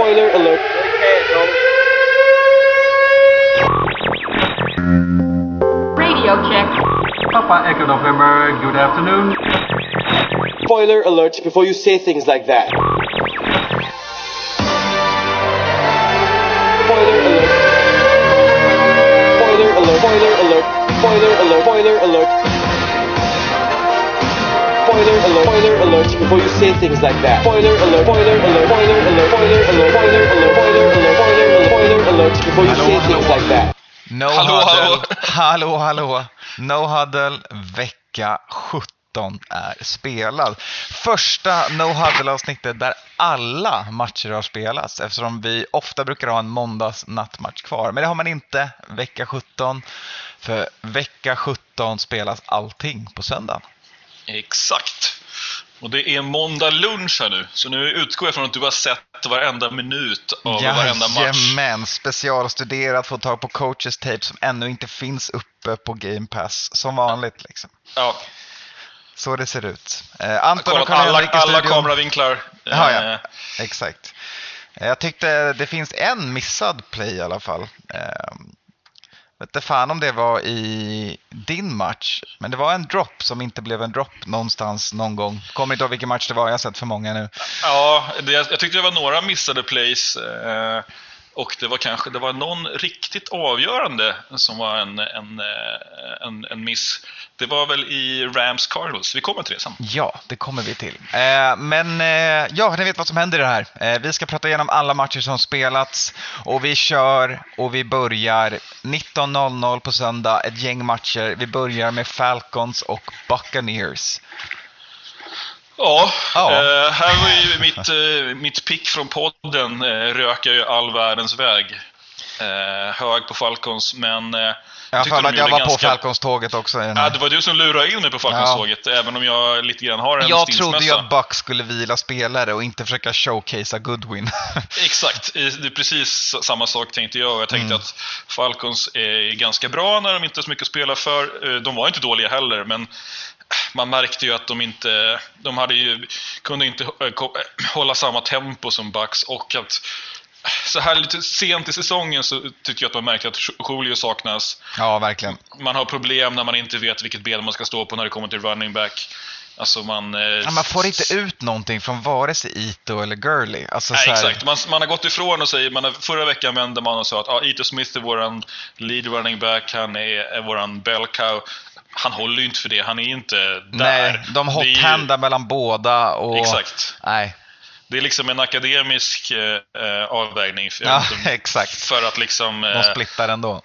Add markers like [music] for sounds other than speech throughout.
Spoiler alert. Radio check. Papa Echo November, good afternoon. Spoiler alert before you say things like that. Spoiler alert. Spoiler alert. Spoiler alert. Spoiler alert. Spoiler alert. Spoiler alert. Spoiler alert before you say things like that. Spoiler alert. Spoiler alert. Spoiler alert. Spoiler alert. Spoiler alert. Spoiler alert. Spoiler alert. Spoiler alert before you say things like that. No Hallå, huddle. hallå. hallå, hallå. No huddle, vecka 17 är spelad. Första No huddle-avsnittet där alla matcher har spelats eftersom vi ofta brukar ha en måndags nattmatch kvar. Men det har man inte vecka 17. För vecka 17 spelas allting på söndagen. Exakt. Och det är måndag lunch här nu, så nu utgår jag från att du har sett varenda minut av varenda match. Jajamän, specialstuderat, få tag på coaches tape som ännu inte finns uppe på Game Pass. Som vanligt liksom. Ja, Så det ser ut. Eh, Anton och alla, alla kameravinklar. Ja, ja. Eh, Exakt. Eh, Jag tyckte det finns en missad play i alla fall. Eh, vet inte fan om det var i din match, men det var en drop som inte blev en drop någonstans någon gång. Kommer inte ihåg vilken match det var, jag har sett för många nu. Ja, det, jag tyckte det var några missade plays. Eh, och det var kanske det var någon riktigt avgörande som var en, en, eh, en, en miss. Det var väl i Rams Cardinals. Vi kommer till det sen. Ja, det kommer vi till. Eh, men eh, ja, ni vet vad som händer i det här. Eh, vi ska prata igenom alla matcher som spelats och vi kör och vi börjar 19.00 på söndag, ett gäng matcher. Vi börjar med Falcons och Buccaneers. Ja, Ja. Eh, här var ju mitt, eh, mitt pick från podden eh, rökar ju all världens väg. Eh, hög på Falcons, men eh, Jag för att jag var ganska- på Falcons-tåget också. Ja, det var du som lurade in mig på Falcons-tåget, även om jag lite grann har en Jag trodde ju att Bucks skulle vila spelare och inte försöka showcasea Goodwin. [laughs] Exakt, det är precis samma sak tänkte jag. Jag tänkte Mm. att Falcons är ganska bra när de inte har så mycket att spela för. Eh, De var inte dåliga heller, men man märkte ju att de inte de hade ju, kunde inte eh, eh, hålla samma tempo som Bucks och att så här lite sent i säsongen så tycker jag att man märkte att Julio saknas. ja, verkligen. Man har problem när man inte vet vilket ben man ska stå på när det kommer till running back. Alltså man... eh, Ja, man får inte ut någonting från vare sig Ito eller Gurley. Alltså, Nej, här- exakt. Man, man har gått ifrån och säger, man har, förra veckan vände man och sa att ah, Ito Smith är våran lead running back, han är, är våran bell cow. Han håller ju inte för det, han är inte där. Nej, de är ju- mellan båda och... Exakt. Nej, Det är liksom en akademisk eh, eh, avvägning. För, ja, [laughs] exakt. för att liksom... De Eh, splittar ändå.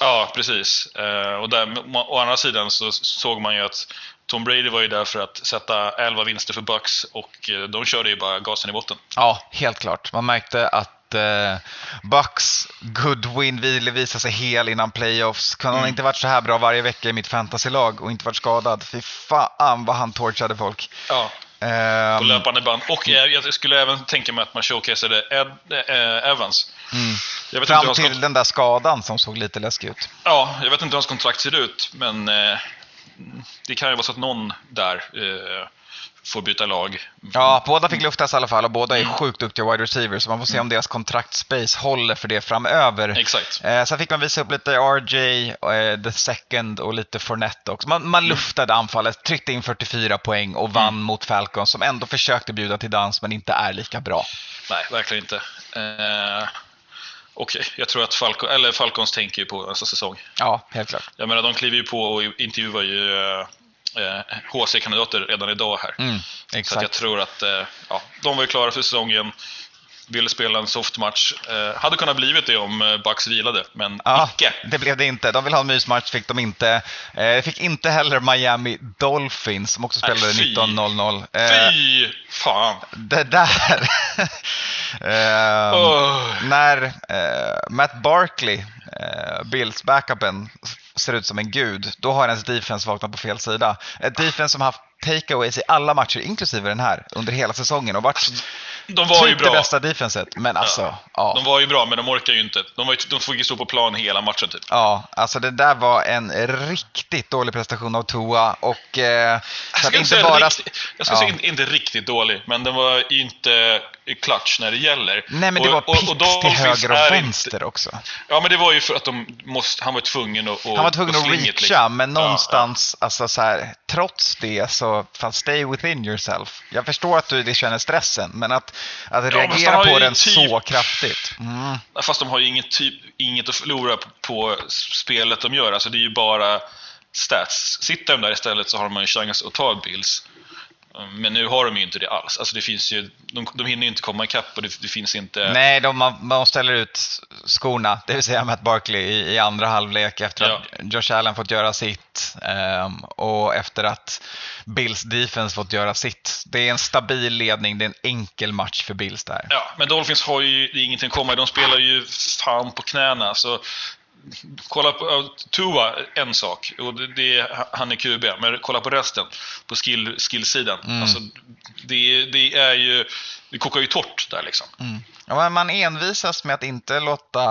ja, precis. Eh, och där, å andra sidan så såg man ju att Tom Brady var ju där för att sätta 11 vinster för Bucks och eh, de körde ju bara gasen i botten. Ja, helt klart. Man märkte att eh, Bucks Goodwin ville visa sig hel innan playoffs. Kunde Mm. han inte varit så här bra varje vecka i mitt fantasylag och inte varit skadad? Fy fan vad han torchade folk. Ja, Ehm, på löpande band. Och jag, skulle även tänka mig att man showcaseade Ed, eh, Evans. Hur fram till den där skadan som såg lite läskig ut. ja, jag vet inte hur hans kontrakt ser ut, men eh, det kan ju vara så att någon där eh, får byta lag. Ja, båda fick luftas i alla fall och båda Mm. är sjukt duktiga wide receivers. Så man får se om deras kontraktspace håller för det framöver. Exakt. Eh, sen fick man visa upp lite RJ, eh, the second och lite Fournette också. Man, man luftade anfallet, tryckte in 44 poäng och vann mot Falcons som ändå försökte bjuda till dans men inte är lika bra. Nej, verkligen inte. Eh, och jag tror att Falcon, eller Falcons tänker ju på nästa säsong. Ja, helt klart. Jag menar, de kliver ju på och intervjuar ju eh, HC-kandidater redan idag här. Mm, Så jag tror att eh, ja, de var ju klara för säsongen. Ville spela en soft match. Eh, hade kunnat blivit det om eh, Bucks vilade, men Ja, icke. det blev det inte. De vill ha en mysmatch, fick de inte. Eh, fick inte heller Miami Dolphins som också Nej, spelade fy. 19.00. Eh, Fy fan! det där. [laughs] Ehm, Åh. När eh, Matt Barkley, eh, Bills backupen, ser ut som en gud, då har ens defense vaknat på fel sida. Ett defense som haft takeaways i alla matcher, inklusive den här, under hela säsongen och varit de var ju typ det bra. bästa defenset, men alltså, ja. De var ju bra, men de orkar ju inte. De, var ju, de fick ju stå på plan hela matchen typ. Ja, alltså det där var en riktigt dålig prestation av Toa och... Eh, Jag ska, inte säga bara... riktigt, jag ska Ja. säga inte, inte riktigt dålig, men den var ju inte clutch när det gäller. Nej, men det Och- var och- och picks till höger och vänster också. Inte, ja, men det var ju för att de måste, han var tvungen att... Han var tvungen att reacha, men Ja, någonstans, alltså så här, trots det så, fan stay within yourself. Jag förstår att du det känner stressen, men att, att men reagera på ju den typ- så kraftigt. Mm. Ja, Fast de har ju inget, typ, inget att förlora på, på spelet de gör. Alltså det är ju bara stats. Sitter de där istället så har de en chans att ta Bills. Um, Men nu har de ju inte det alls. Alltså det finns ju, de, de hinner ju inte komma ikapp och det, det finns inte... Nej, de, man, man ställer ut skorna, det vill säga Matt Barkley i, i andra halvlek efter Ja. att Josh Allen fått göra sitt ehm, och efter att Bills defense fått göra sitt. Det är en stabil ledning, det är en enkel match för Bills där. Ja, men Dolphins har ju ingenting att komma i. De spelar ju fan på knäna. Så kolla på ja, Tua, en sak. Och det, det han är QB. Men kolla på resten. På skill, skillsidan. Mm. Alltså, det, det är ju... Det kokar ju torrt där liksom. Ja, men man envisas med att inte låta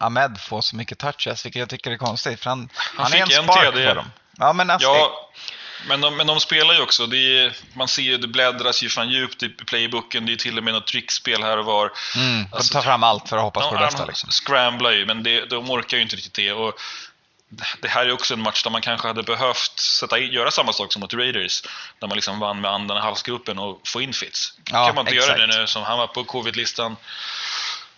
Ahmed få så mycket touches, vilket jag tycker är konstigt. För han, han, är en en spark TD. för dem. Ja, men alltså, Ja, men de, men de spelar ju också. Är, man ser ju, det bläddras ju fan djupt i playbooken. Det är till och med något trickspel här och var. mm, de Alltså, tar fram allt för att hoppas på det de, bästa. Liksom. scramblar ju, men det, de orkar ju inte riktigt det. Och det här är också en match där man kanske hade behövt sätta göra samma sak som mot Raiders. Där man liksom vann med andan i halsgropen och få in Fitz. Ja, kan man inte göra exakt. det nu som han var på covid-listan.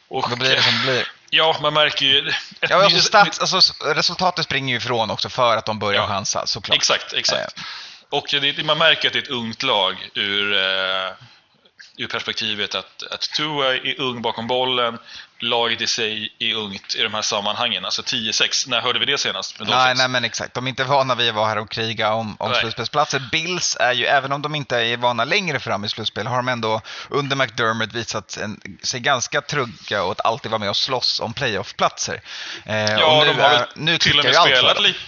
Och, Då blir det som blir. Ja, man märker ju... Ja, alltså, stats, alltså, resultatet springer ju ifrån också för att de börjar Ja. chansa, såklart. Exakt, exakt. Och det, man märker att det är ett ungt lag ur, eh, ur perspektivet att, att Tua är ung bakom bollen, laget i sig är ungt i de här sammanhangen. Alltså 10-6, när hörde vi det senast? Nej, nej, men exakt. De är inte vana vid att vara här och kriga om, om slutspelsplatser. Bills är ju, även om de inte är vana längre fram i slutspel, har de ändå under McDermott visat en, sig ganska trugga och att alltid vara med och slåss om playoffplatser. Eh, Ja, och nu, de har är, väl nu till och med spelat lite.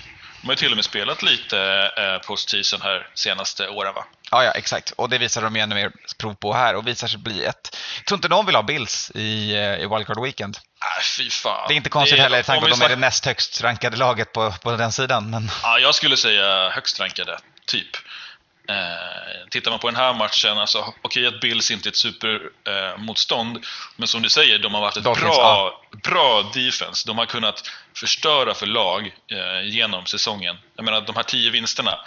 De har ju till och med spelat lite eh, postseason här senaste åren va? Ja, ja, exakt. Och det visar de ju ännu mer prov på här och visar sig bli ett... Jag tror inte någon vill ha Bills i, eh, i Wildcard Weekend. Nej, fy fan. Det är inte konstigt Det- heller i tanke på att de är det näst högst rankade laget på, på den sidan. Men... Ja, jag skulle säga högst rankade, typ. Eh, tittar man på den här matchen, alltså, okej att Bills inte är ett supermotstånd, eh, motstånd, men som du säger, de har varit ett Dolphins, bra, bra defense. De har kunnat förstöra för lag eh, genom säsongen. Jag menar, de här tio vinsterna,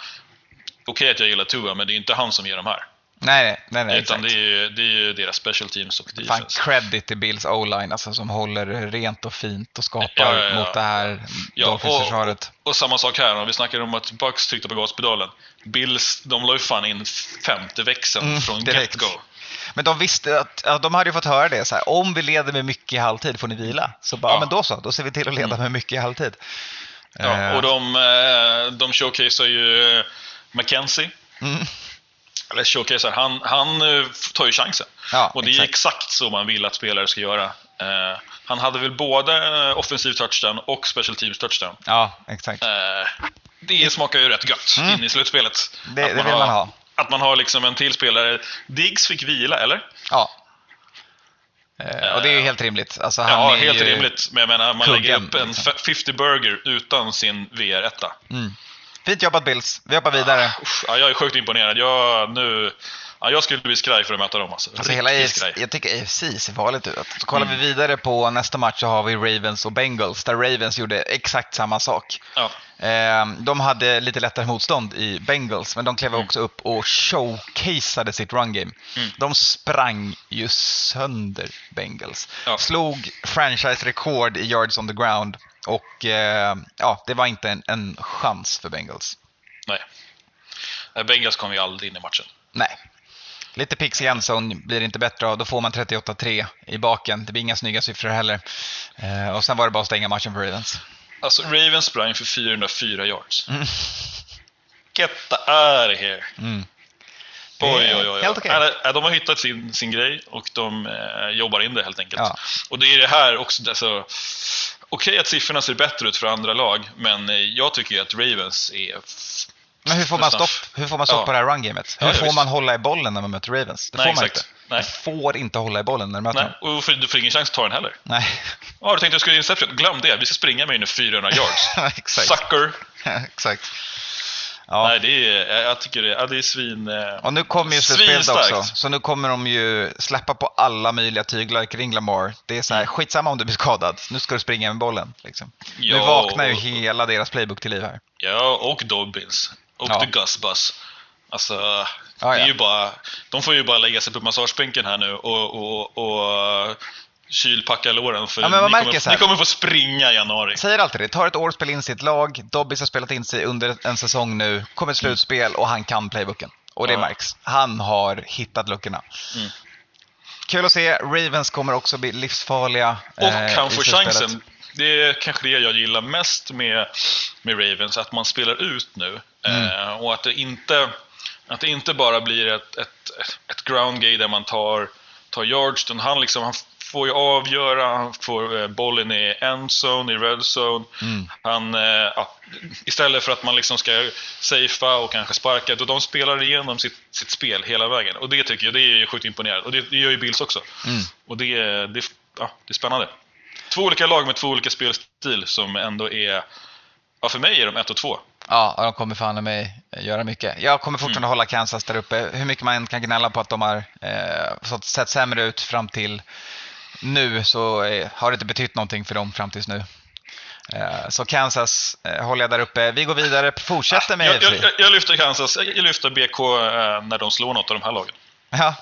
okej att jag gillar Tua, men det är inte han som ger de här. Nej, nej, nej, Utan exakt. det är, ju- det är ju deras special teams och Fan, defense. credit till Bills O-line alltså, som håller rent och fint och skapar Ja, ja, ja. mot det här Ja, Dolphins-försvaret. Och samma sak här, om vi snackar om att Bucks tryckte på gaspedalen. Bills, de la ju fan in femte växeln Mm, från get-go. Men de visste att, de hade ju fått höra det så här, om vi leder med mycket i halvtid får ni vila. Så bara, ja. Men då så, då ser vi till att leda med mycket i halvtid. Ja, Eh, och de, eh, de showcasear ju eh, McKenzie. Mm. Eller showcasear, han, han eh, tar ju chansen. Ja, och det är exakt. exakt så man vill att spelare ska göra. Eh, han hade väl både eh, offensiv touchdown och special teams touchdown. Ja, exakt. Eh, det smakar ju rätt gött in i slutspelet. Mm. Det- det vill har, man ha. Att man har liksom en till spelare. Diggs fick vila, eller? Ja. Eh, och det är ju helt rimligt. Alltså, han ja, är helt rimligt. Men jag menar, man lägger kuggen, upp en liksom. f- 50 burger utan sin VR1. Fint jobbat Bills. Vi hoppar vidare. Usch, ja, jag är sjukt imponerad. Jag, nu, ja, jag skulle bli skraj för att möta dem. Alltså. Alltså hela AFC, jag tycker AFC ser farligt ut. Så kollar Mm. vi vidare på nästa match så har vi Ravens och Bengals, där Ravens gjorde exakt samma sak. Ja. Eh, De hade lite lättare motstånd i Bengals, men de klev Mm. också upp och showcaseade sitt run game. De sprang ju sönder Bengals. Ja. Slog franchise-rekord i yards on the ground och eh, ja, det var inte en, en chans för Bengals. Nej. Eh, Bengals kom ju aldrig in i matchen. Nej. Lite pix i endzone blir inte bättre av. Då får man 38-3 i baken. Det blir inga snygga siffror heller. Eh, och sen var det bara att stänga matchen för Ravens. Alltså, Ravens sprang för 404 yards. Mm. Get the out of here. Mm. Oj, oj, oj. Helt nej, De har hittat sin, sin grej och de eh, jobbar in det helt enkelt. Ja. Och det är det här också. Alltså, Okej att siffrorna ser bättre ut för andra lag, men eh, jag tycker att Ravens är Men hur får man stopp, hur får man stopp Ja. på det här run-gamet? Hur Ja, får visst. man hålla i bollen när man möter Ravens? Det Nej, får man exakt. inte. Nej. Man får inte hålla i bollen när du möter Nej, dem. och du får ingen chans att ta den heller. Nej. Ja, du tänkte jag skulle interception. Glöm det. Vi ska springa med in i 400 yards. [laughs] Exakt. Sucker! [laughs] Exakt. Ja. Nej, det är, jag tycker det, det är svin... eh, Och nu kommer ju slutspelet också, så nu kommer de ju släppa på alla möjliga tyglar kring Lamar. Det är så här, Mm. skitsamma om du blir skadad, nu ska du springa med bollen. Liksom. nu Ja, vaknar ju och- hela deras playbook till liv här. Ja, och Dobbins. Och Ja. The Gus Bus. Alltså, Ja, det är ju bara, de får ju bara lägga sig på massagebänken här nu och, och, och kylpacka låren för Ja, ni, kommer, ni kommer få springa i januari. Säger alltid det, tar ett år att spela in sitt lag, Dobbis har spelat in sig under en säsong nu, kommer ett slutspel och han kan playbooken. Och det Ja. märks. Han har hittat luckorna. Mm. Kul att se, Ravens kommer också bli livsfarliga. Och eh, kan i få slutspelet. chansen. Det är kanske det jag gillar mest med, med Ravens, att man spelar ut nu. Mm. Eh, och att det inte, att det inte bara blir ett, ett, ett ground game där man tar, tar yards, utan han, liksom, han får ju avgöra, han får eh, bollen i endzone, i red zone. Mm. Han, eh, ja, istället för att man liksom ska safea och kanske sparka, då de spelar igenom sitt, sitt spel hela vägen. Och det tycker jag, det är sjukt imponerande. Och det, det gör ju Bills också. Mm. Och det, det, ja, det är spännande. Två olika lag med två olika spelstil som ändå är, ja för mig är de ett och två. Ja, och de kommer fan mig göra mycket. Jag kommer fortfarande Mm. hålla Kansas där uppe. Hur mycket man kan gnälla på att de har eh, sett sämre ut fram till nu så eh, har det inte betytt någonting för dem fram tills nu. Eh, så Kansas eh, håller jag där uppe. Vi går vidare, fortsätter med Jag, AFC. jag, jag, lyfter Kansas, jag, lyfter BK när de slår något av de här lagen. Ja.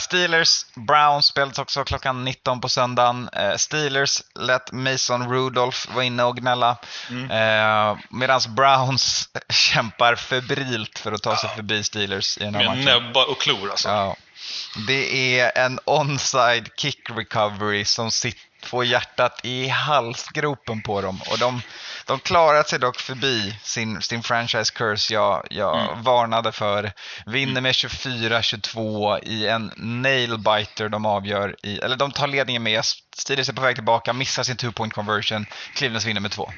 Steelers, Browns spelas också klockan 19 på söndagen. Steelers lät Mason Rudolph vara inne och gnälla. Mm. Medan Browns [laughs] kämpar febrilt för att ta sig förbi Steelers i den här Med matchen. näbbar och klor alltså. Ja. Det är en onside kick recovery som får hjärtat i halsgropen på dem. Och de, de klarar sig dock förbi sin, sin franchise curse jag, jag Mm. varnade för. Vinner med 24-22 i en nailbiter de avgör i, eller de tar ledningen med. Steelers är på väg tillbaka, missar sin two point conversion. Clevelands vinner med två.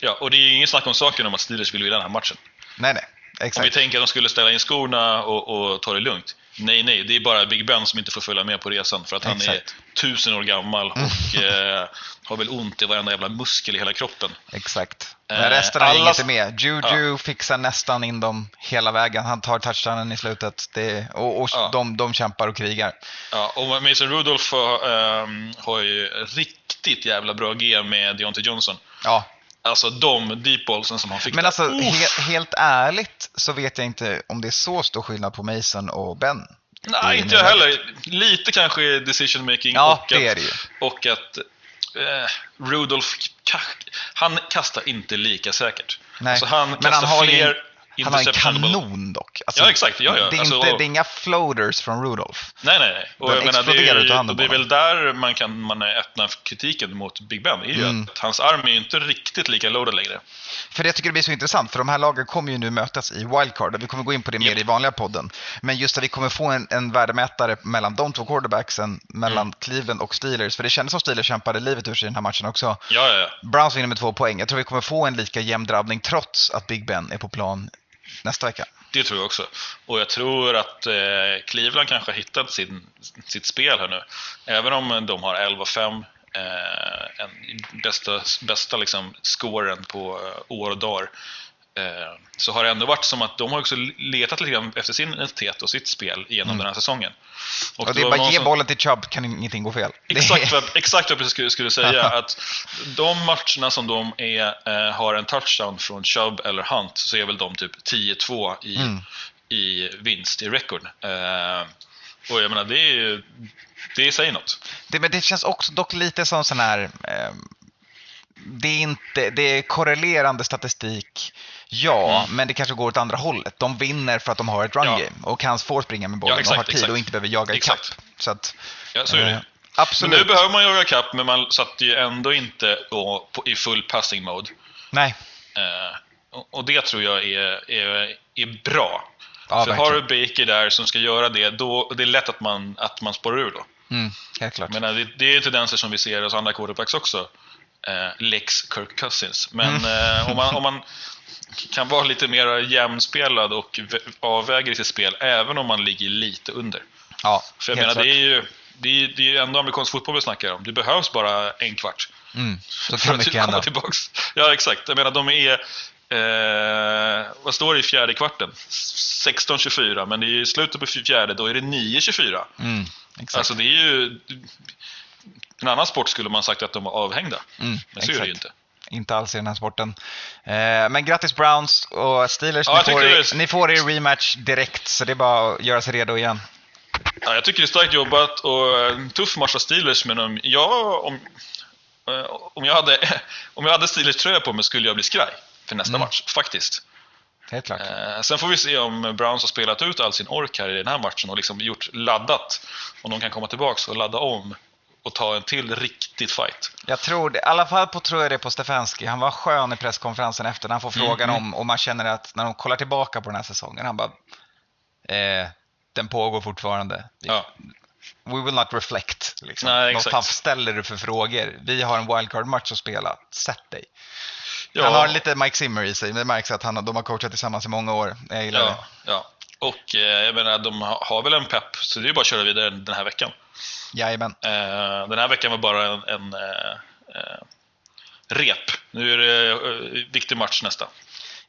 Ja, och det är ju ingen snack om saken om att Steelers vill vinna den här matchen. Nej, nej. Om vi Exakt. tänker att de skulle ställa in skorna och, och ta det lugnt. Nej, nej, det är bara Big Ben som inte får följa med på resan för att han Exakt. är tusen år gammal och eh, har väl ont i varenda jävla muskel i hela kroppen. Exakt. Eh, Men resten av alla- är med. Juju fixar nästan in dem hela vägen. Han tar touchdownen i slutet. Det, och och Ja. de, de kämpar och krigar. Ja, och Mason Rudolph har, ehm, har ju riktigt jävla bra G med Deontay Johnson. Ja. Alltså de deep ballsen som han fick Men alltså, he, helt ärligt så vet jag inte om det är så stor skillnad på Mason och Ben. Nej, inte jag heller. Lite kanske decision making Ja, och, det att, det ju. och att eh, Rudolph, ka- han kastar inte lika säkert. Nej. Alltså han Men kastar han har fler en, han har en kanon dock. Alltså, Ja, exakt. Ja, ja. Det, är Alltså, inte, och- det är inga floaters från Rudolph. Nej, nej, nej. Och Den jag menar, det, är, det är väl där man kan man öppna kritiken mot Big Ben. är ju Mm. att hans arm är ju inte riktigt lika loaded längre. För jag tycker det blir så intressant, för de här lagen kommer ju nu mötas i wildcard. och Vi kommer gå in på det mer Japp. i vanliga podden. Men just att vi kommer få en, en värdemätare mellan de två quarterbacksen, mellan Mm. Cleveland och Steelers. För det kändes som Steelers kämpade livet ur sig i den här matchen också. Ja, ja, ja. Browns vinner med två poäng. Jag tror vi kommer få en lika jämn drabbning trots att Big Ben är på plan nästa vecka. Det tror jag också. Och jag tror att eh, Cleveland kanske har hittat sin, sitt spel här nu. Även om de har 11-5, eh, en bästa, bästa liksom scoren på eh, år och dagar. Eh, så har det ändå varit som att de har också letat lite grann efter sin identitet och sitt spel genom den här säsongen. Och det är bara ge som- bollen till Chubb kan ingenting gå fel. Exakt vad, exakt vad jag precis skulle, skulle säga. [laughs] att de matcherna som de är, eh, har en touchdown från Chubb eller Hunt så är väl de typ 10-2 i, Mm. i vinst i rekord. Och jag menar, det är ju- det säger något. Det, men det känns också dock lite som sån här... Eh, det, är inte, det är korrelerande statistik, ja, Mm. men det kanske går åt andra hållet. De vinner för att de har ett run Ja. game och kan få springa med bollen Ja, exakt, och har tid exakt. och inte behöver jaga ikapp. Så att, Ja, så är det. eh, Men absolut. nu behöver man jaga kapp, men man satt ju ändå inte på, på, i full passing mode. Nej, Eh, och- och det tror jag är, är, är bra. Ja, För har du. Baker där som ska göra det, då det är lätt att man, att man spårar ur då. mm, helt klart. Men det, det är tendenser som vi ser hos andra quarterbacks också. Eh, Lex Kirk Cousins. Men Mm. eh, om, man, om, man, kan vara lite mer jämnspelad och vä- avväger i sitt spel, även om man ligger lite under. Ja, För jag menar, det klart. är ju det är, det är ändå amerikansk fotboll vi snackar om. Det behövs bara en kvart Mm, så [laughs] för kan att mycket komma hända. tillbaks. Ja, exakt. Jag menar, de är... Eh, vad står det i fjärde kvarten? 16-24, men det är i slutet på fjärde, då är det 9-24. Mm, exakt. Alltså det är ju... En annan sport skulle man sagt att de var avhängda. Mm, Men så är det ju inte. Inte alls i den här sporten. Eh, men grattis Browns och Steelers. Ja, ni, får, er- ni får er rematch direkt, så det är bara att göra sig redo igen. Ja, jag tycker det är starkt jobbat och en tuff match av Steelers, men om jag, om, eh, om jag, hade, [laughs] om jag hade Steelers-tröja på mig skulle jag bli skraj för nästa Mm. match, faktiskt. Helt klart. Eh, sen får vi se om Browns har spelat ut all sin ork här i den här matchen och liksom gjort laddat. Om de kan komma tillbaks och ladda om och ta en till riktigt fight. Jag tror det, i alla fall på, tror jag det på Stefanski. Han var skön i presskonferensen efter när han får frågan Mm. om, och man känner att när de kollar tillbaka på den här säsongen, han bara eh, den pågår fortfarande. Ja, We will not reflect. Liksom. Nej, Vad fan ställer du för frågor? Vi har en wildcard-match att spela. Sätt dig. Ja, Han har lite Mike Zimmer i sig. men Det märks att han, de har coachat tillsammans i många år. Jag gillar det. ja, ja. Och eh, jag menar, de ha- har väl en pepp, så det är bara att köra vidare den här veckan. Jajamän. Eh, den här veckan var bara en, en eh, eh, rep. Nu är det viktig match nästa.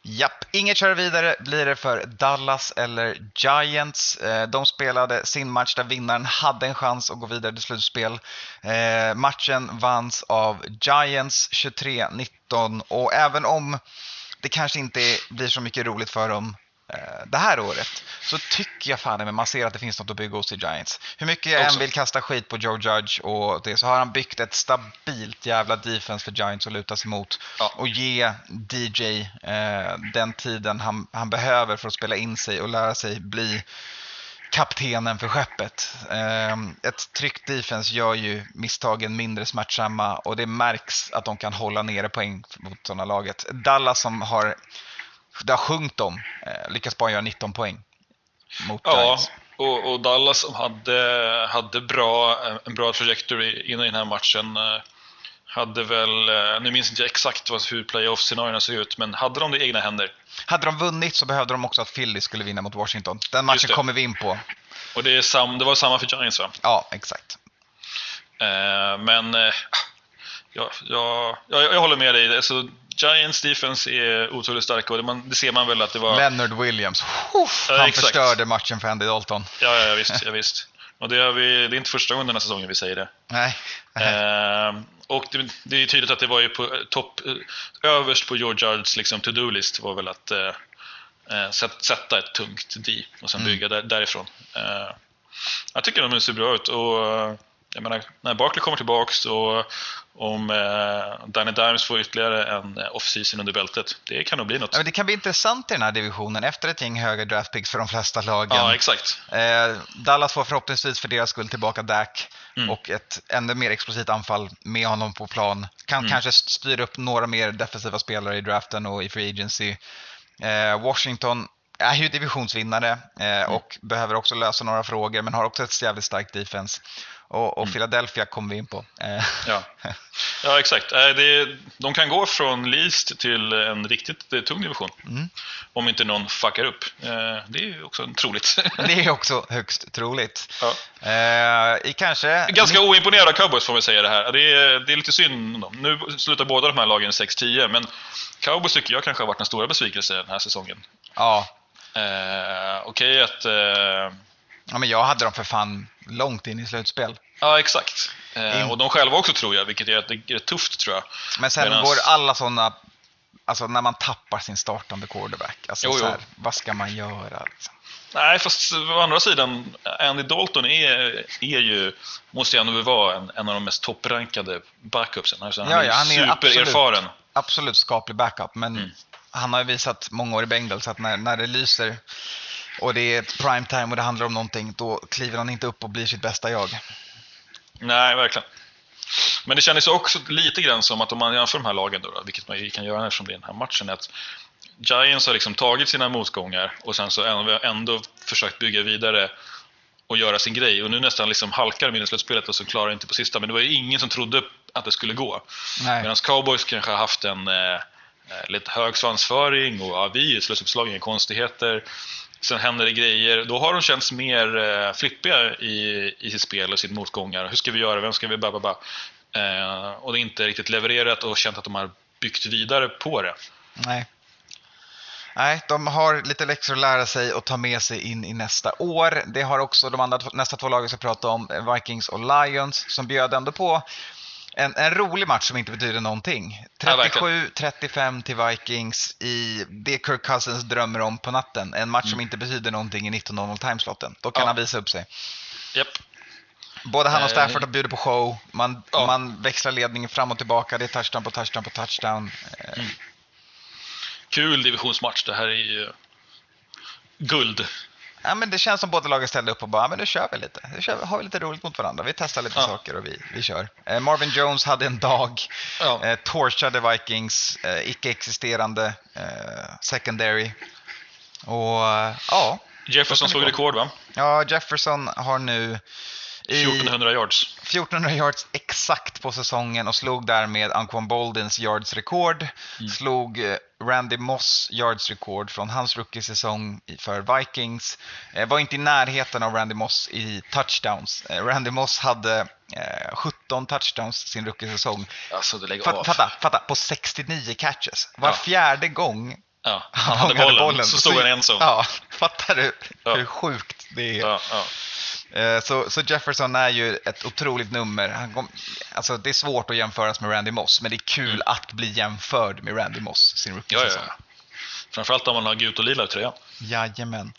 Japp, inget kör vidare blir det för Dallas eller Giants. Eh, de spelade sin match där vinnaren hade en chans att gå vidare till slutspel. Eh, matchen vanns av Giants 23-19 och även om det kanske inte blir så mycket roligt för dem det här året så tycker jag fan men man ser att det finns något att bygga hos i Giants. Hur mycket jag än vill kasta skit på Joe Judge och det så har han byggt ett stabilt jävla defense för Giants att luta sig mot Ja. och ge DJ eh, den tiden han, han behöver för att spela in sig och lära sig bli kaptenen för skeppet. Eh, ett tryggt defense gör ju misstagen mindre smärtsamma och det märks att de kan hålla nere poäng mot sådana laget. Dallas som har, det har sjunkit om, eh, lyckas bara göra 19 poäng mot Ja, Giants. och, och Dallas som hade, hade bra, en bra trajectory in i den här matchen. eh, Hade väl, eh, nu minns inte jag exakt vad, hur playoff-scenarierna ser ut, men hade de det i egna händer. Hade de vunnit så behövde de också att Philly skulle vinna mot Washington. Den matchen kommer vi in på. Och det, är sam, det var samma för Giants va? Ja, exakt. Eh, men eh, ja, ja, jag, jag håller med dig. Alltså, Giants defense är otroligt starka och det, man, det ser man väl att det var... Leonard Williams, Uff, han exakt. förstörde matchen för Andy Dalton. Ja, ja, visst. Ja, visst. Och det, vi, det är inte första gången den här säsongen vi säger det. Nej. Eh, och det, det är tydligt att det var ju på eh, topp, eh, överst på George Judds liksom, to-do-list var väl att eh, eh, sätt, sätta ett tungt D och sen Mm. bygga där, därifrån. Eh, jag tycker de ser bra ut och jag menar, när Barkley kommer tillbaks och om eh, Danny Dimes får ytterligare en eh, off-season under bältet, det kan nog bli något. Ja, men det kan bli intressant i den här divisionen efter ett gäng höga draft picks för de flesta lagen. Ja, exakt. Eh, Dallas får förhoppningsvis för deras skull tillbaka Dak Mm. och ett ännu mer explosivt anfall med honom på plan. Kan Mm. kanske styra upp några mer defensiva spelare i draften och i free agency. Eh, Washington är ju divisionsvinnare eh, Mm. och behöver också lösa några frågor men har också ett jävligt starkt defense. Och, och Mm. Philadelphia kommer vi in på. Eh, Ja, ja exakt. Eh, Det, de kan gå från least till en riktigt eh, tung division. Mm. Om inte någon fuckar upp. Det är också troligt. det är också högst troligt. Ja. I kanske... Ganska oimponerad av cowboys får vi säga det här. Det är, det är lite synd om dem. Nu slutar båda de här lagen 6-10, men cowboys tycker jag kanske har varit den stora besvikelsen den här säsongen. Ja, Eh, Okej att... Eh, ja, men jag hade dem för fan långt in i slutspel. ja, exakt. Eh, och de själva också tror jag, vilket är, är tufft tror jag. Men sen Medans- går alla sådana, alltså när man tappar sin startande quarterback, alltså Jo, så här, vad ska man göra? Liksom? Nej, fast å andra sidan, Andy Dalton är, är ju, måste ju ändå vara en, en av de mest topprankade backupsen. Alltså, han Ja, ja, han är supererfaren. Absolut skaplig backup, men Mm. han har ju visat många år i Bengals att när, när det lyser och det är ett prime time och det handlar om någonting, då kliver han inte upp och blir sitt bästa jag. Nej, verkligen. Men det kändes också lite grann som att om man jämför de här lagen, då, vilket man kan göra eftersom det är den här matchen, är att Giants har liksom tagit sina motgångar och sen så ändå, försökt bygga vidare och göra sin grej. Och nu nästan liksom halkar de in i slutspelet och så klarar inte på sista. Men det var ju ingen som trodde att det skulle gå. Medan cowboys kanske har haft en, eh, eh, lite hög svansföring och ja, vi är slutspelslag, inga konstigheter. Sen händer det grejer. Då har de känts mer eh, flippiga i, i sitt spel och sitt motgångar. Hur ska vi göra? Vem ska vi? Ba, ba. Eh, och det är inte riktigt levererat och känt att de har byggt vidare på det. Nej. Nej, de har lite läxor att lära sig och ta med sig in i nästa år. Det har också de andra, nästa två lagen vi ska prata om, eh, Vikings och Lions, som bjöd ändå på en, en rolig match som inte betyder någonting. Ja, verkligen. 37-35 till Vikings i det Kirk Cousins drömmer om på natten. En match som Mm. inte betyder någonting i 19.00 timeslotten. Då kan Ja. han visa upp sig. Japp. Både han och Eh, Stafford bjuder på show. Man, Ja. man växlar ledningen fram och tillbaka. Det är touchdown på touchdown på touchdown. Eh, Kul divisionsmatch. Det här är ju guld. Ja, men det känns som båda lagen ställde upp och bara, "Ja, men nu kör vi lite. Nu kör vi, har vi lite roligt mot varandra. Vi testar lite Ja. saker och vi, vi kör. Eh, Marvin Jones hade en dag. Ja. Eh, torchade Vikings eh, icke-existerande eh, secondary. Och eh, ja, Jefferson slog rekord va? ja, Jefferson har nu 1400 yards. 1400 yards exakt på säsongen och slog därmed Anquan Boldins yards-rekord. Mm. Slog eh, Randy Moss yards-rekord från hans rookie-säsong i- för Vikings. Eh, Var inte i närheten av Randy Moss i touchdowns. Eh, Randy Moss hade eh, 17 touchdowns sin rookie-säsong. Alltså Fatta, fatta, fatta, på 69 catches. Var Ja. fjärde gång Ja. han Han hade bollen, så stod han en sån. Ja, fattar du Ja. hur sjukt det är? Ja, ja. Eh, Så, så Jefferson är ju ett otroligt nummer. Han kom, alltså det är svårt att jämföras med Randy Moss, men det är kul att bli jämförd med Randy Moss sin Mm. Ja, ja, ja. Framförallt om man har gult och lila i tröjan. Jajamän.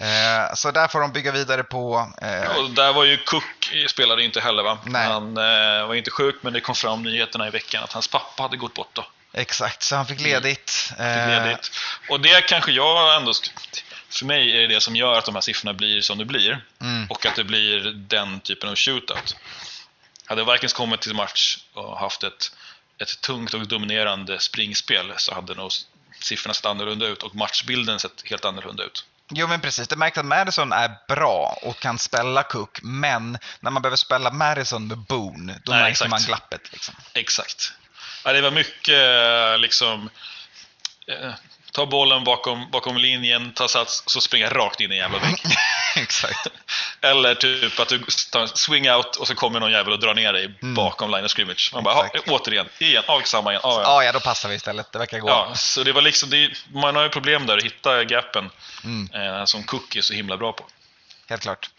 Eh, så där får de bygga vidare på. Eh, Och där var ju Cook, spelade inte heller va? Nej. Han eh, var inte sjuk men det kom fram nyheterna i veckan att hans pappa hade gått bort då. Exakt, så han fick ledigt. Fick Eh, ledigt. Och det kanske jag ändå... För mig är det det som gör att de här siffrorna blir som det blir. Mm. Och att det blir den typen av shootout. Hade Vikings kommit till match och haft ett, ett tungt och dominerande springspel så hade nog siffrorna sett annorlunda ut och matchbilden sett helt annorlunda ut. Jo men precis, det märks att Madison är bra och kan spela Cook, men när man behöver spela Madison med Boone, då Nej, märker exakt. man glappet. Liksom. Exakt. Ja, det var mycket eh, liksom... Ta bollen bakom, bakom linjen, ta sats, så springa rakt in i en jävla vägg. [laughs] Exakt. Eller typ att du tar swing out och så kommer någon jävel och drar ner dig bakom line of scrimmage. Man bara, Exakt. "Ja, återigen, igen, ja, samma igen. Ja, ja. Ja, ja, då passar vi istället. Det verkar gå. Ja, så det var liksom, det, man har ju problem där att hitta gapen Mm. eh, som Cook är så himla bra på. Helt klart.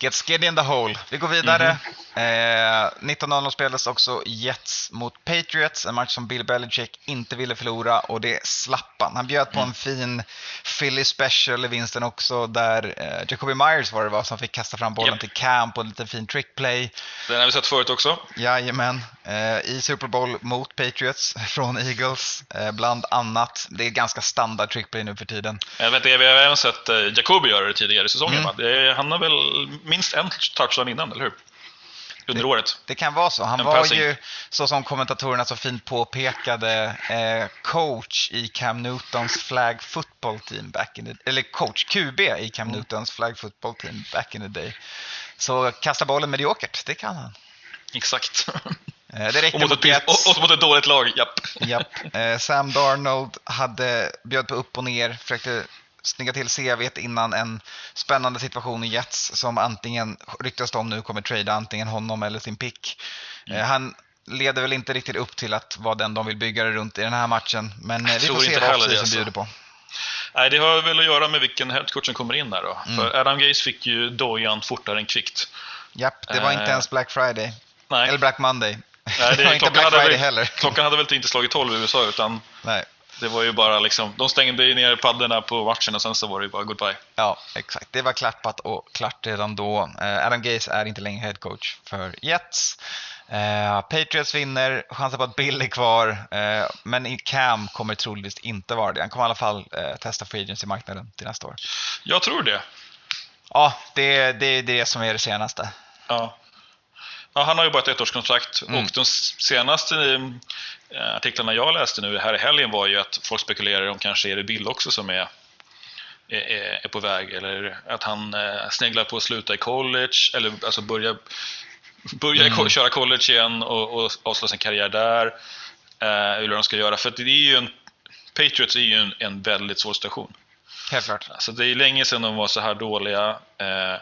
Get skid in the hole. Vi går vidare. Eh, 19.00 spelades också Jets mot Patriots, en match som Bill Belichick inte ville förlora och det slapp han. Han bjöd på en fin Philly special i vinsten också där eh, Jacoby Myers var det var som fick kasta fram bollen Japp. till Cam på en liten fin trickplay. Den har vi sett förut också. Jajamän, eh, i Super Bowl mot Patriots [laughs] från Eagles eh, bland annat. Det är ganska standard trickplay nu för tiden. Jag vet, inte, vi har även sett eh, Jacoby göra det tidigare i säsongen. Mm. Det, han har väl minst en touchdown innan, eller hur? Under året. Det kan vara så. Han En var passing. ju, så som kommentatorerna så fint påpekade, eh, coach i Cam Newtons flag football team back in the, eller coach, QB i Cam Mm. Newtons flag football team back in the day. Så kasta bollen mediokert, det kan han. Exakt. Eh, det räcker och, mot ett, Jets. och, och mot ett dåligt lag, japp. Japp. Eh, Sam Darnold hade, bjöd på upp och ner, försökte snygga till CVt innan en spännande situation i Jets som antingen, ryktas om nu, kommer trada antingen honom eller sin pick. Mm. Eh, han leder väl inte riktigt upp till att vara den de vill bygga det runt i den här matchen. Men eh, vi får se inte vad offseason alltså. bjuder på. Nej, det har väl att göra med vilken headcoach som kommer in där då. Mm. För Adam Gaze fick ju dojan fortare än kvickt. Japp, det var Eh, inte ens Black Friday. Nej, Eller Black Monday. Nej det [laughs] var det, inte klockan, Black Friday väl, heller. klockan hade väl inte slagit 12 i USA utan Nej. Det var ju bara liksom, de stängde ju ner paddorna på matchen och sen så var det ju bara goodbye. Ja, exakt. Det var klappat och klart redan då. Eh, Adam Gaze är inte längre head coach för Jets. Eh, Patriots vinner, chansen på att Bill är kvar, eh, men Cam kommer troligtvis inte vara det. Han kommer i alla fall eh, testa free agency-marknaden till nästa år. Jag tror det. Ja, det, det är det som är det senaste. Ja. Ja, han har ju bara ett ettårskontrakt Mm. och de senaste artiklarna jag läste nu här i helgen var ju att folk spekulerar om kanske är det Bill också som är, är, är på väg eller att han eh, sneglar på att sluta i college eller alltså börja, börja ko- köra college igen och, och avsluta sin karriär där. Eh, vad de ska göra. För det är ju en, Patriots är ju en, en väldigt svår situation. Helt klart. Alltså det är länge sedan de var så här dåliga. Eh,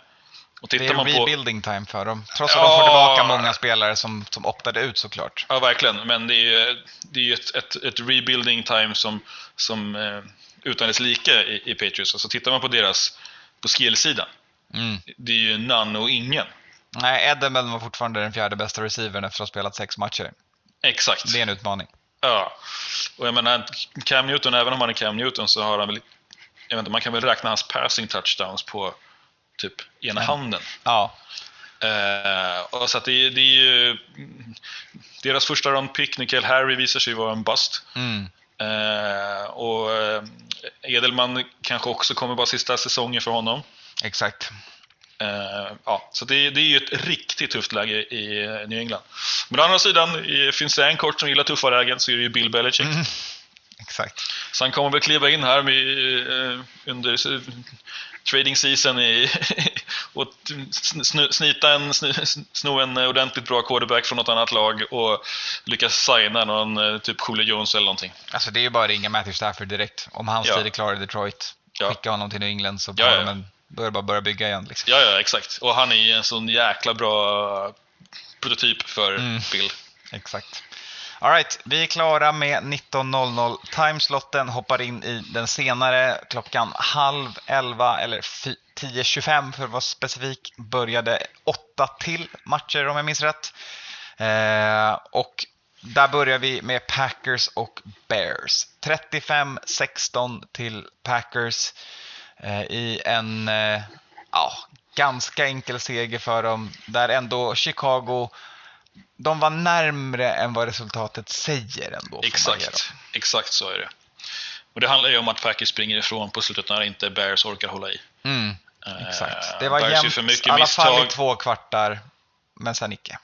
och Det tittar är man på... rebuilding time för dem. Trots att Ja. de får tillbaka många spelare som, som optade ut såklart. Ja, verkligen. Men det är ju, det är ju ett, ett, ett rebuilding time som, som eh, utan dess like i, i Patriots. Alltså tittar man på deras på skillsidan. Mm. Det är ju none och ingen. Nej, Edelman var fortfarande den fjärde bästa receivern efter att ha spelat sex matcher. Exakt. Det är en utmaning. Ja. Och jag menar, Cam Newton, även om han är Cam Newton så har han väl... Jag vet inte, man kan väl räkna hans passing touchdowns på typ ena handen. Ja, Eh, och så det, det är ju... Deras första round pick, Nickel Harry, visar sig vara en bust. mm. Eh, och eh, Edelman kanske också kommer vara sista säsongen för honom. exakt. Ja, så det, det är ju ett riktigt tufft läge i New England. Men å andra sidan, finns det en kort som gillar tuffa lägen så är det ju Bill Belichick. Exakt. Så han kommer väl kliva in här med, eh, under trading season i, [laughs] och sn- sn- snita en, sn- sno en ordentligt bra quarterback från något annat lag och lyckas signa någon eh, typ Julio Jones eller någonting. Alltså det är ju bara att ringa Matthew Stafford direkt. Om hans Ja. tid är klar i Detroit, Ja. skicka honom till New England så Ja, ja, då är det bara att börja bygga igen. Liksom. Ja, ja, exakt. Och han är ju en sån jäkla bra prototyp för Mm. Bill. Exakt. Alright, vi är klara med 19.00 timeslotten, hoppar in i den senare klockan halv 11 eller 10.25 för att vara specifik. Började åtta till matcher om jag minns rätt. Eh, och där börjar vi med Packers och Bears. 35-16 till Packers eh, i en eh, ja, ganska enkel seger för dem. Där ändå Chicago de var närmre än vad resultatet säger ändå. Exakt, exakt så är det. Och det handlar ju om att Packers springer ifrån på slutet när inte Bears orkar hålla i. Mm, Eh, exakt. Det var Bears jämnt, för mycket i alla fall i misstag. två kvartar, men sen icke.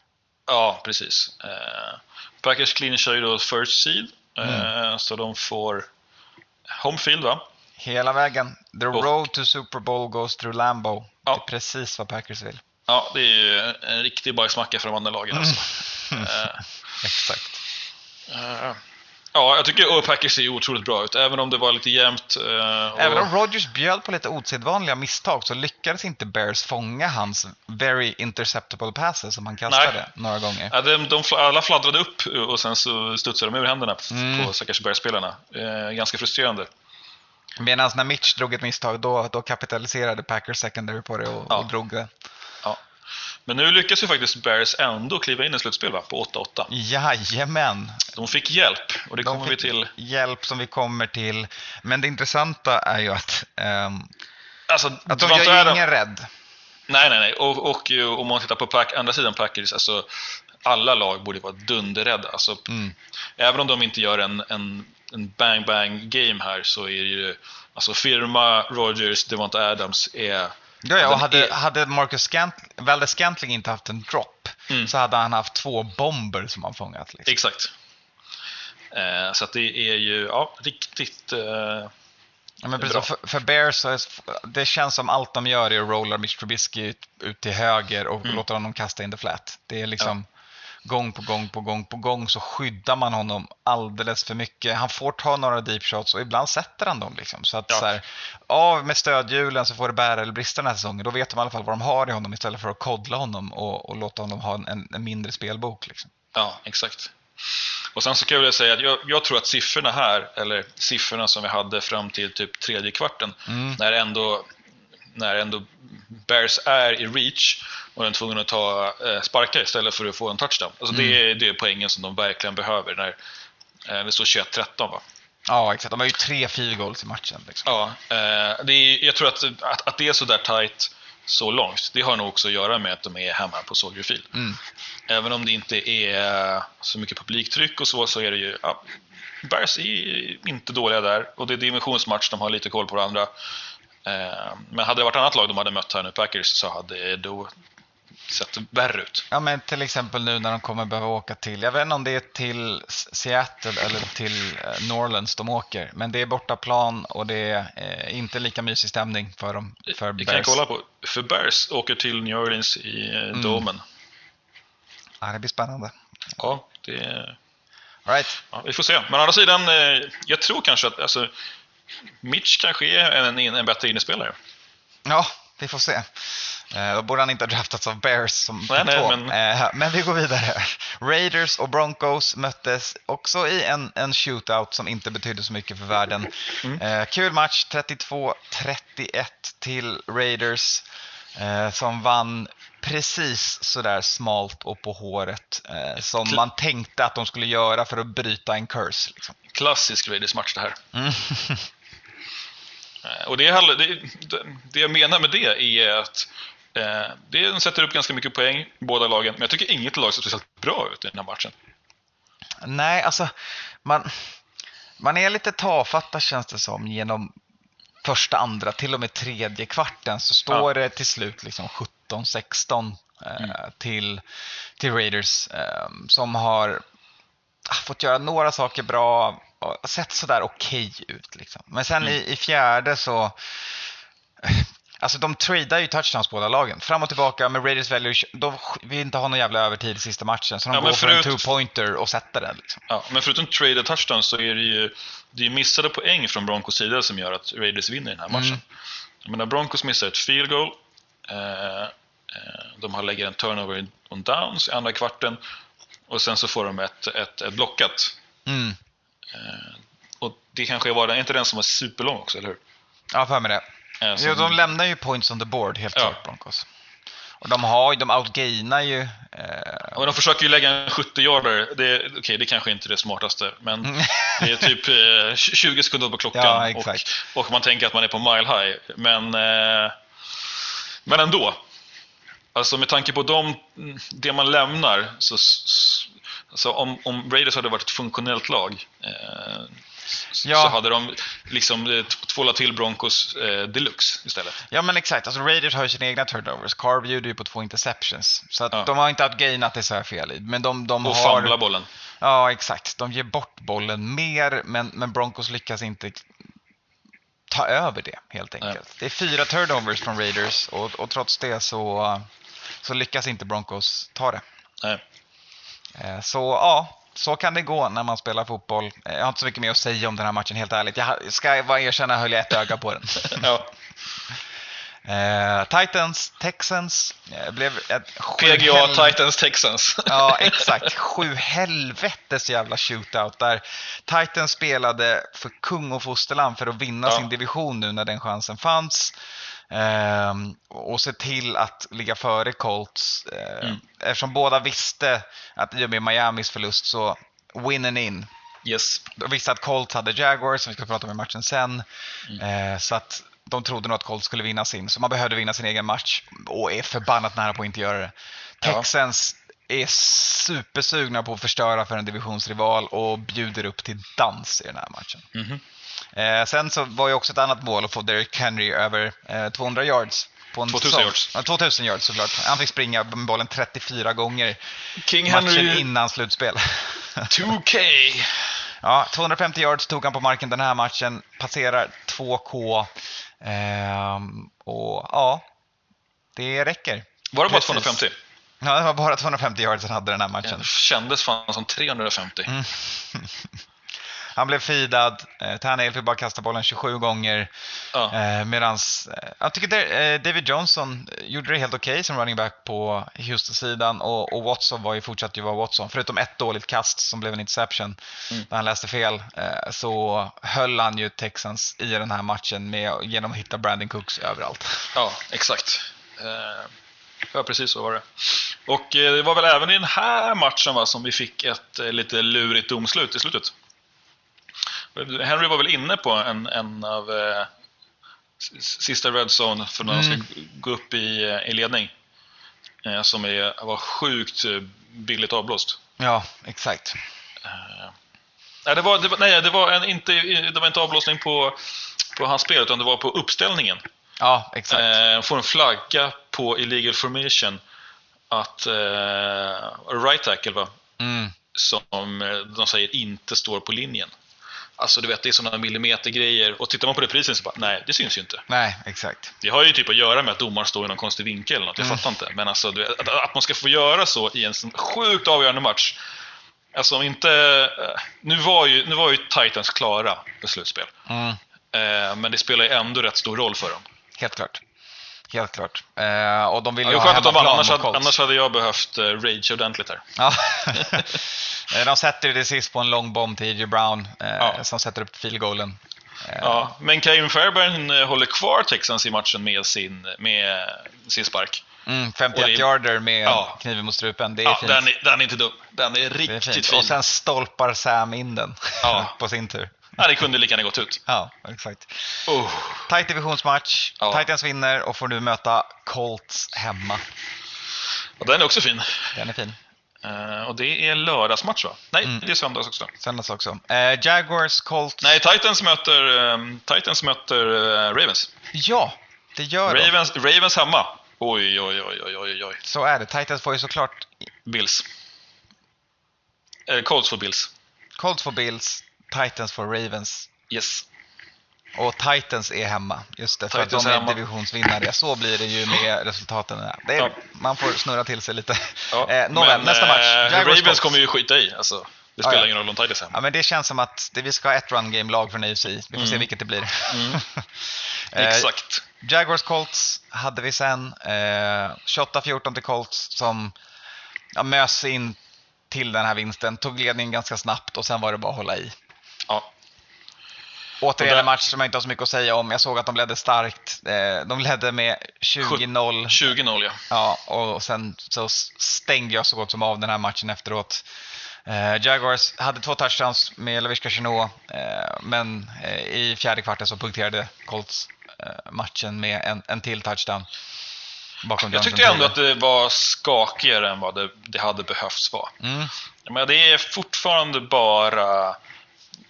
Ja, precis. Eh, Packers clinchar ju då first seed, eh, Mm. så de får home field va? Hela vägen. The road to Super Bowl goes through Lambo. Ja. Det är precis vad Packers vill. Ja, det är ju en riktig bajsmacka för de andra lagen alltså. Mm. Eh, [laughs] Exakt. eh, ja, jag tycker att Packers ser otroligt bra ut, även om det var lite jämnt. och- Även om Rodgers bjöd på lite osedvanliga misstag så lyckades inte Bears fånga hans very interceptable passes som han kastade Nej. några gånger. Ja, de, de, alla fladdrade upp och sen så studsade de ur händerna Mm. på stackars Bears-spelarna. Ganska frustrerande. Medan när Mitch drog ett misstag då, då kapitaliserade Packers secondary på det och, Ja. och drog det. Men nu lyckas ju faktiskt Bears ändå kliva in i slutspel va? på 8-8. Jajamän! De fick hjälp och det De kommer vi till. Hjälp som vi kommer till. Men det intressanta är ju att, ehm, Alltså, att de gör ju ingen rädd. Nej, nej, nej. Och, och ju, om man tittar på pack, andra sidan Packers, alltså alla lag borde vara dunderrädda. Alltså, Mm. Även om de inte gör en, en, en bang-bang game här så är det ju Alltså firma Rogers, Devonta Adams är... Ja, ja, och hade, är- hade Marcus Scant, Valdes Scantling inte haft en drop Mm. så hade han haft två bomber som han fångat. Liksom. Exakt. Eh, så det är ju ja, riktigt... Eh, Ja, men Bra. precis, för, för Bears, det känns som allt de gör är att rolla Mitch Trubisky ut, ut till höger och Mm. låta honom kasta in the flat. Det är liksom gång på gång på gång på gång så skyddar man honom alldeles för mycket. Han får ta några deep shots och ibland sätter han dem. Liksom. Så att Ja. så här, av med stödhjulen så får det bära eller brista den här säsongen. Då vet de i alla fall vad de har i honom istället för att kodla honom och, och låta honom ha en, en mindre spelbok. Liksom. Ja, exakt. Och sen så kan jag vilja säga att jag, jag tror att siffrorna här, eller siffrorna som vi hade fram till typ tredje kvarten, Mm. när ändå när ändå Bears är i reach och är tvungen att ta eh, sparkar istället för att få en touchdown. Alltså det, är, det är poängen som de verkligen behöver när eh, det står 21-13 va? Ja, exakt. De har ju tre field goals i matchen. Liksom. Ja, eh, det är, jag tror att, att, att det är så där tight så långt, det har nog också att göra med att de är hemma på Soldier Field. Mm. Även om det inte är så mycket publiktryck och så, så är det ju... Ja, Bears är inte dåliga där och det är dimensionsmatch, de har lite koll på varandra. Eh, men hade det varit annat lag de hade mött här nu, Packers, så hade det då sett värre ut. Ja, men till exempel nu när de kommer behöva åka till, jag vet inte om det är till Seattle eller till eh, New Orleans de åker, men det är bortaplan och det är eh, inte lika mysig stämning för dem, för Det kan jag kolla på. För Bears åker till New Orleans i Mm. Domen. Ja, det blir spännande. Ja, det är... Right. Ja, vi får se. Men å andra sidan, jag tror kanske att alltså, Mitch kanske är en, en, bättre innespelare. Ja, vi får se. Eh, då borde han inte ha draftats av Bears som Nej, nej, men- Eh, men vi går vidare. Raiders och Broncos möttes också i en, en shootout som inte betydde så mycket för världen. Mm. Eh, kul match, 32-31 till Raiders som vann precis sådär smalt och på håret som man tänkte att de skulle göra för att bryta en curse. Liksom. Klassisk Raiders-match det här. Mm. [laughs] Eh, Och det, är, det, jag menar med det är att eh, det sätter upp ganska mycket poäng, båda lagen. Men jag tycker inget lag ser speciellt bra ut i den här matchen. Nej, alltså man, man är lite tafatta känns det som genom första, andra, till och med tredje kvarten så står det till slut liksom 17-16 eh, till, till Raiders eh, som har ah, fått göra några saker bra och sett sådär okej ut. Liksom. Men sen i, i fjärde så Alltså de tradar ju touchdowns båda lagen. Fram och tillbaka, men Raiders ju- de vill inte ha någon jävla övertid i sista matchen. Så de Ja, går för en förut- two-pointer och sätter den. Liksom. Ja, men förutom traded touchdowns så är det ju det är missade poäng från Broncos sida som gör att Raiders vinner den här matchen. Mm. Jag menar, Broncos missar ett field goal. Eh, eh, de har lägger en turnover on downs i andra kvarten. Och sen så får de ett, ett, ett blockat. Mm. Och det kanske var den, inte den som var superlång också, eller hur? Ja, för mig det. Eh, som- Jo, de lämnar ju points on the board helt Ja. klart, Broncos. Och de har ju, de outgainar ju. Eh, Och de försöker ju lägga en 70-yarder. Det, okej, det kanske inte är det smartaste, men det är typ eh, 20 sekunder på klockan. Ja, exakt. Och, och man tänker att man är på mile high. Men, eh, men ändå. Alltså med tanke på de, det man lämnar, så, s- alltså om, om Raiders hade varit ett funktionellt lag eh, Ja. så hade de liksom eh, tvålat till Broncos eh, deluxe istället. ja, men exakt. Alltså Raiders har ju sina egna turnovers. Carr bjuder ju på två interceptions. Så att Ja. de har inte outgainat det så här fel i. Men de, de Och har... famla bollen. Ja, exakt. De ger bort bollen mer, men, men Broncos lyckas inte ta över det helt enkelt. Det är fyra turnovers från Raiders och, och trots det så, så lyckas inte Broncos ta det. Nej. Eh, Så ja, så kan det gå när man spelar fotboll. Eh, Jag har inte så mycket mer att säga om den här matchen helt ärligt. Jag ska bara erkänna höll jag ett öga på den. [laughs] Ja. Eh, Titans, Texans blev ett sju PGA hel- Titans Texans. [laughs] Ja, exakt. Sju helvetes jävla shootout där Titans spelade för kung och fosterland för att vinna Ja. sin division nu när den chansen fanns. Ehm, och se till att ligga före Colts. Ehm, Mm. Eftersom båda visste att i och med Miamis förlust så win and in. Yes. De visste att Colts hade Jaguars, som vi ska prata om i matchen sen. Eh, så att de trodde nog att Colts skulle vinna sin, så man behövde vinna sin egen match och är förbannat nära på att inte göra det. Ja. Texans är supersugna på att förstöra för en divisionsrival och bjuder upp till dans i den här matchen. Mhm. Eh, sen så var ju också ett annat mål att få Derrick Henry över eh, 200 yards. På en 2000 säsong. yards. Ja, 2000 yards såklart. Han fick springa med bollen 34 gånger King matchen Henry innan slutspel. [laughs] 2K. Ja, 250 yards tog han på marken den här matchen, passerar 2K. Ehm, och ja, det räcker. Var det bara Precis. 250? Ja, det var bara 250 yards han hade den här matchen. Det kändes fan som 350. Mm. [laughs] Han blev feedad, eh, Tannehill fick bara kasta bollen 27 gånger. Ja. Eh, medans, eh, jag tycker det, eh, David Johnson gjorde det helt okej som running back på Houston-sidan och, och Watson var ju fortsatt ju vara Watson. Förutom ett dåligt kast som blev en interception Mm. när han läste fel eh, så höll han ju Texans i den här matchen med, genom att hitta Brandon Cooks överallt. Ja, exakt. Eh, ja, precis så var det. Och eh, det var väl även i den här matchen va, som vi fick ett lite lurigt domslut i slutet. Henry var väl inne på en, en av eh, sista red zone för när de Mm. ska gå upp i, eh, i ledning. Eh, som är, var sjukt eh, billigt avblåst. Ja, exakt. Nej, det var, det var, nej, det var, en, inte, det var inte avblåsning på, på hans spel, utan det var på uppställningen. Ja, exakt. Eh, får en flagga på illegal formation att eh, right tackle va, Mm. som eh, de säger inte står på linjen. Alltså du vet, det är sådana millimetergrejer. Och tittar man på reprisen så bara, nej, det syns ju inte. Nej, exakt. Det har ju typ att göra med att domaren står i någon konstig vinkel eller något, jag Mm. fattar inte. Men alltså, vet, att, att man ska få göra så i en sån sjukt avgörande match. Alltså om inte... eh, Nu var ju, nu var ju Titans klara för slutspel. Mm, Eh, men det spelar ju ändå rätt stor roll för dem. helt klart. Helt klart. Eh, och de vill Ja, ju är ha att de vann, annars hade, annars hade jag behövt uh, rage ordentligt här. [laughs] Eh, de sätter ju det sist på en lång bomb till A.J. Brown eh, Ja. som sätter upp field goalen. Eh, Ja, men Kevin Fairbairn eh, håller kvar Texans i matchen med sin, med sin spark. Mm, 51 Och det- yarder med Ja. kniven mot strupen. Det är Ja, fint. den, är, den är inte dum. Den är är riktigt fint. fin. Och sen stolpar Sam in den Ja. [laughs] på sin tur. Ja, det kunde lika gärna gått ut. Ja, exakt. Oh. Tight divisionsmatch. Ja. Titans vinner och får nu möta Colts hemma. Och den är också fin. Den är fin. Eh, och det är lördagsmatch va? Nej, Mm. det är söndags också. Söndags också. Eh, Jaguars, Colts. Nej, Titans möter, um, Titans möter eh, Ravens. Ja, det gör de. Ravens. Ravens hemma. Oj, oj, oj, oj, oj, oj. Så är det. Titans får ju såklart Bills. Eh, Colts för Bills. Colts får Bills, Titans får Ravens. Yes. Och Titans är hemma, just det, för Titans att de är hemma. divisionsvinnare. Så blir det ju med resultaten. Det är, Ja. Man får snurra till sig lite. Ja, Eh, Nåväl, nästa match. eh, Jaguars, Ravens kommer ju skita i. Alltså, det Ja, spelar ja. ingen roll om är hemma. Ja, men det känns som att det, vi ska ha ett run game-lag från AFC. Vi får se Mm. vilket det blir. Mm. [laughs] Eh, Exakt. Jaguars Colts hade vi sen. Eh, 28-14 till Colts som ja, mös in till den här vinsten. Tog ledningen ganska snabbt och sen var det bara att hålla i. Återigen en match som jag inte har så mycket att säga om. Jag såg att de ledde starkt. Eh, de ledde med 20-0. 20-0 ja. Ja, och sen så stängde jag så gott som av den här matchen efteråt. Eh, Jaguars hade två touchdowns med Laviska Chenot, eh, men i fjärde kvarten så punkterade Colts matchen med en, en till touchdown. Bakom Jag tyckte ändå att det var skakigare än vad det, det hade behövts vara. Mm, Men det är fortfarande bara...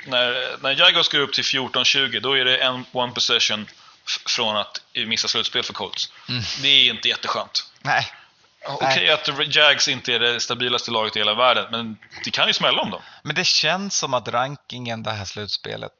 När, när Jaguars går upp till 14-20, då är det en one possession från att missa slutspel för Colts. Mm. Det är inte jätteskönt. nej, Okej att Jags inte är det stabilaste laget i hela världen, men det kan ju smälla om dem. men det känns som att rankingen det här slutspelet,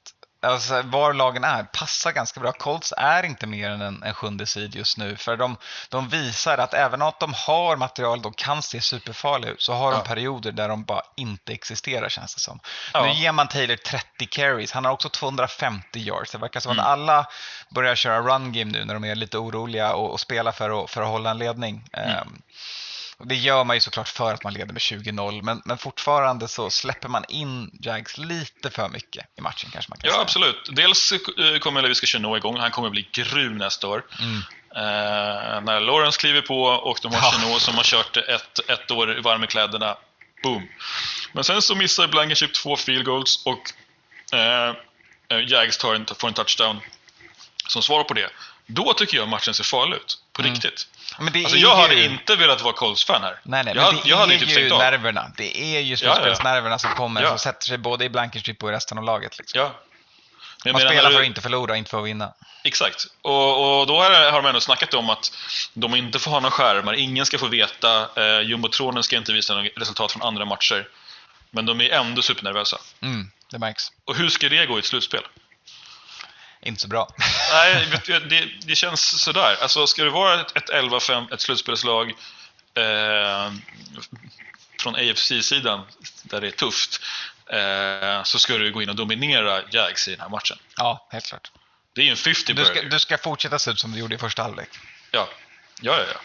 alltså var lagen är, passar ganska bra. Colts är inte mer än en, en sjunde sid just nu, för de, de visar att även om de har material, de kan se superfarliga ut, så har Ja. de perioder där de bara inte existerar känns det som. Ja. Nu ger man Taylor 30 carries, han har också 250 yards. Det verkar som Mm. att alla börjar köra run game nu när de är lite oroliga och, och spela för att, för att hålla en ledning. Mm. Ehm, och det gör man ju såklart för att man leder med 20-0, men, men fortfarande så släpper man in Jags lite för mycket i matchen kanske man kan Ja, säga. absolut. Dels kommer Leviska Chenot igång. Han kommer bli grym nästa år. Mm. Eh, när Lawrence kliver på och de har Ja. Chenot som har kört ett, ett år varm i kläderna. Boom! Men sen så missar Blankenship två field goals och eh, eh, Jags tar en, får en touchdown. Som svar på det. Då tycker jag matchen ser farlig ut. På Mm. riktigt. Men det Alltså, är jag hade ju... inte velat vara Colts-fan här. Nej, nej, jag, men hade- det jag hade är typ ju nerverna. Det är ju slutspelsnerverna som kommer, Ja. som sätter sig både i Blankenship och i resten av laget. Liksom. Ja. Men jag Man menar, spelar för du- att inte förlora, inte för att vinna. Exakt. Och, och då har, har de ändå snackat om att de inte får ha några skärmar, ingen ska få veta, eh, jumbotronen ska inte visa något resultat från andra matcher. Men de är ändå supernervösa. Mm, det märks. Och hur ska det gå i ett slutspel? Inte så bra. [laughs] Nej, du, det, det känns sådär. Alltså, ska det vara ett, ett 11-5, ett slutspelslag eh, från AFC-sidan, där det är tufft, eh, så ska du gå in och dominera Jags i den här matchen. ja, helt klart. Det är ju en 50 Du ska, du ska fortsätta se ut som du gjorde i första halvlek. Ja. Ja, ja, ja.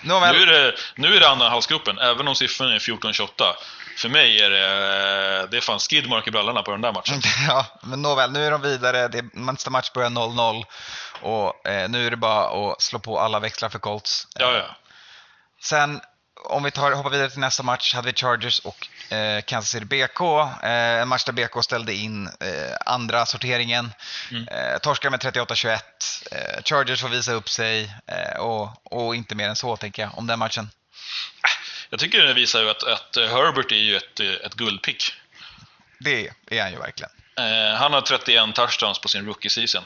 Nåväl. Nu är det, nu är det andra halvsgruppen, även om siffran är 14-28. För mig är det, det är fan skidmark i brallorna på den där matchen. [laughs] Ja, men nåväl, nu är de vidare. Det nästa match börjar 0-0 och eh, nu är det bara att slå på alla växlar för Colts. Ja, Eh, ja. Sen, om vi tar, hoppar vidare till nästa match, hade vi Chargers och eh, Kansas City BK. Eh, en match där BK ställde in eh, andra sorteringen. Mm. Eh, torskade med 38-21. Eh, Chargers får visa upp sig eh, och, och inte mer än så, tänker jag, om den matchen. Jag tycker det visar ju att, att Herbert är ju ett, ett guldpick. Det är han ju verkligen. Eh, han har 31 touchdowns på sin rookie season.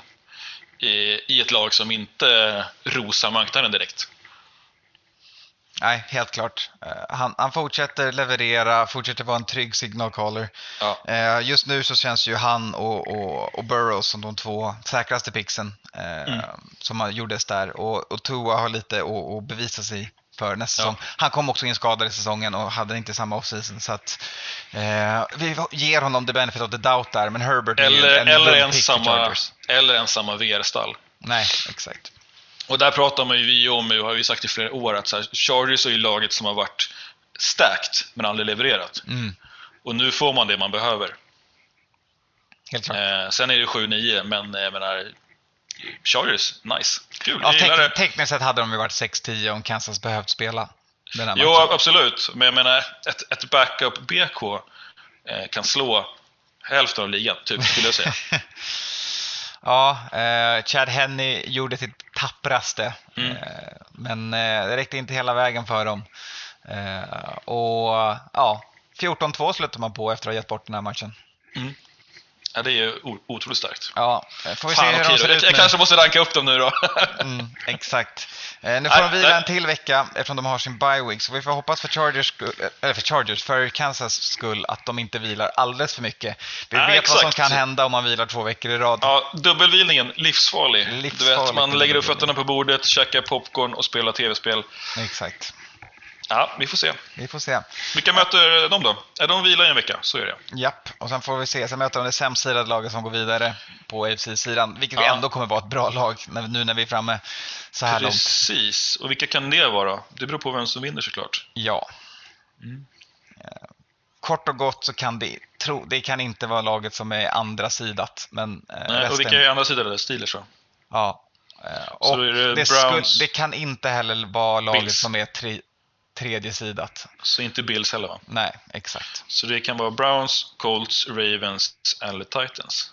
I, I ett lag som inte rosar marknaden direkt. Nej, helt klart. Eh, han, han fortsätter leverera, fortsätter vara en trygg signal caller. Ja. Eh, just nu så känns ju han och, och, och Burrows som de två säkraste pixen eh, Mm. som gjordes där. Och, och Tua har lite att bevisa sig för nästa säsong. Han kom också in skadad i säsongen och hade inte samma offseason. Så att, eh, vi ger honom the benefit of the doubt där, men Herbert är ju Eller, en eller, ens samma, eller ens samma VR-stall. Nej, exakt. Och där pratar man ju vi om, och har vi sagt i flera år, att så här, Chargers är ju laget som har varit stacked men aldrig levererat. Mm, Och nu får man det man behöver. Eh, sen är det 7-9, men jag menar, Chargers, nice. Kul, Ja, jag tekniskt sett hade de ju varit 6-10 om Kansas behövt spela den här Jo, matchen. absolut. Men jag menar, ett, ett backup BK eh, kan slå hälften av ligan, typ, skulle jag säga. [laughs] Ja, eh, Chad Henney gjorde sitt tappraste. Mm. Eh, men eh, det räckte inte hela vägen för dem. Eh, och ja, 14-2 slutar man på efter att ha gett bort den här matchen. Ja, det är ju otroligt starkt. Ja, eh, får vi Fan, se hur de ser ut jag nu. kanske måste ranka upp dem nu då. [laughs] Mm, exakt. Eh, nu får Nej, de vila nej. en till vecka eftersom de har sin bye week. Så vi får hoppas för Chargers, eh, eller för Chargers, för Kansas skull att de inte vilar alldeles för mycket. Vi Ja, vet vad som exakt. kan hända om man vilar två veckor i rad. Ja, dubbelvilningen, livsfarlig. Du Livsfarlig vet, man lägger upp fötterna på bordet, käkar popcorn och spelar tv-spel. Exakt. Ja, vi får se. Vi får se. Vilka möter de då? Är de vila i en vecka? Så är det. Japp, och sen får vi se. Sen möter de det sämst sidade laget som går vidare på AFC-sidan. Vilket Ja. ändå kommer vara ett bra lag nu när vi är framme så här långt. Precis. Och vilka kan det vara? Det beror på vem som vinner såklart. Ja. Mm. Eh, Kort och gott så kan det, tro, det kan inte vara laget som är andra sidat. Men eh, Nej, resten, och vilka är andra sidan? Steelers va? Ja. Eh, och det det, skulle, det kan inte heller vara laget Bills. som är tre, tredje sidat. Så inte Bills heller va? Nej, exakt. Så det kan vara Browns, Colts, Ravens eller Titans.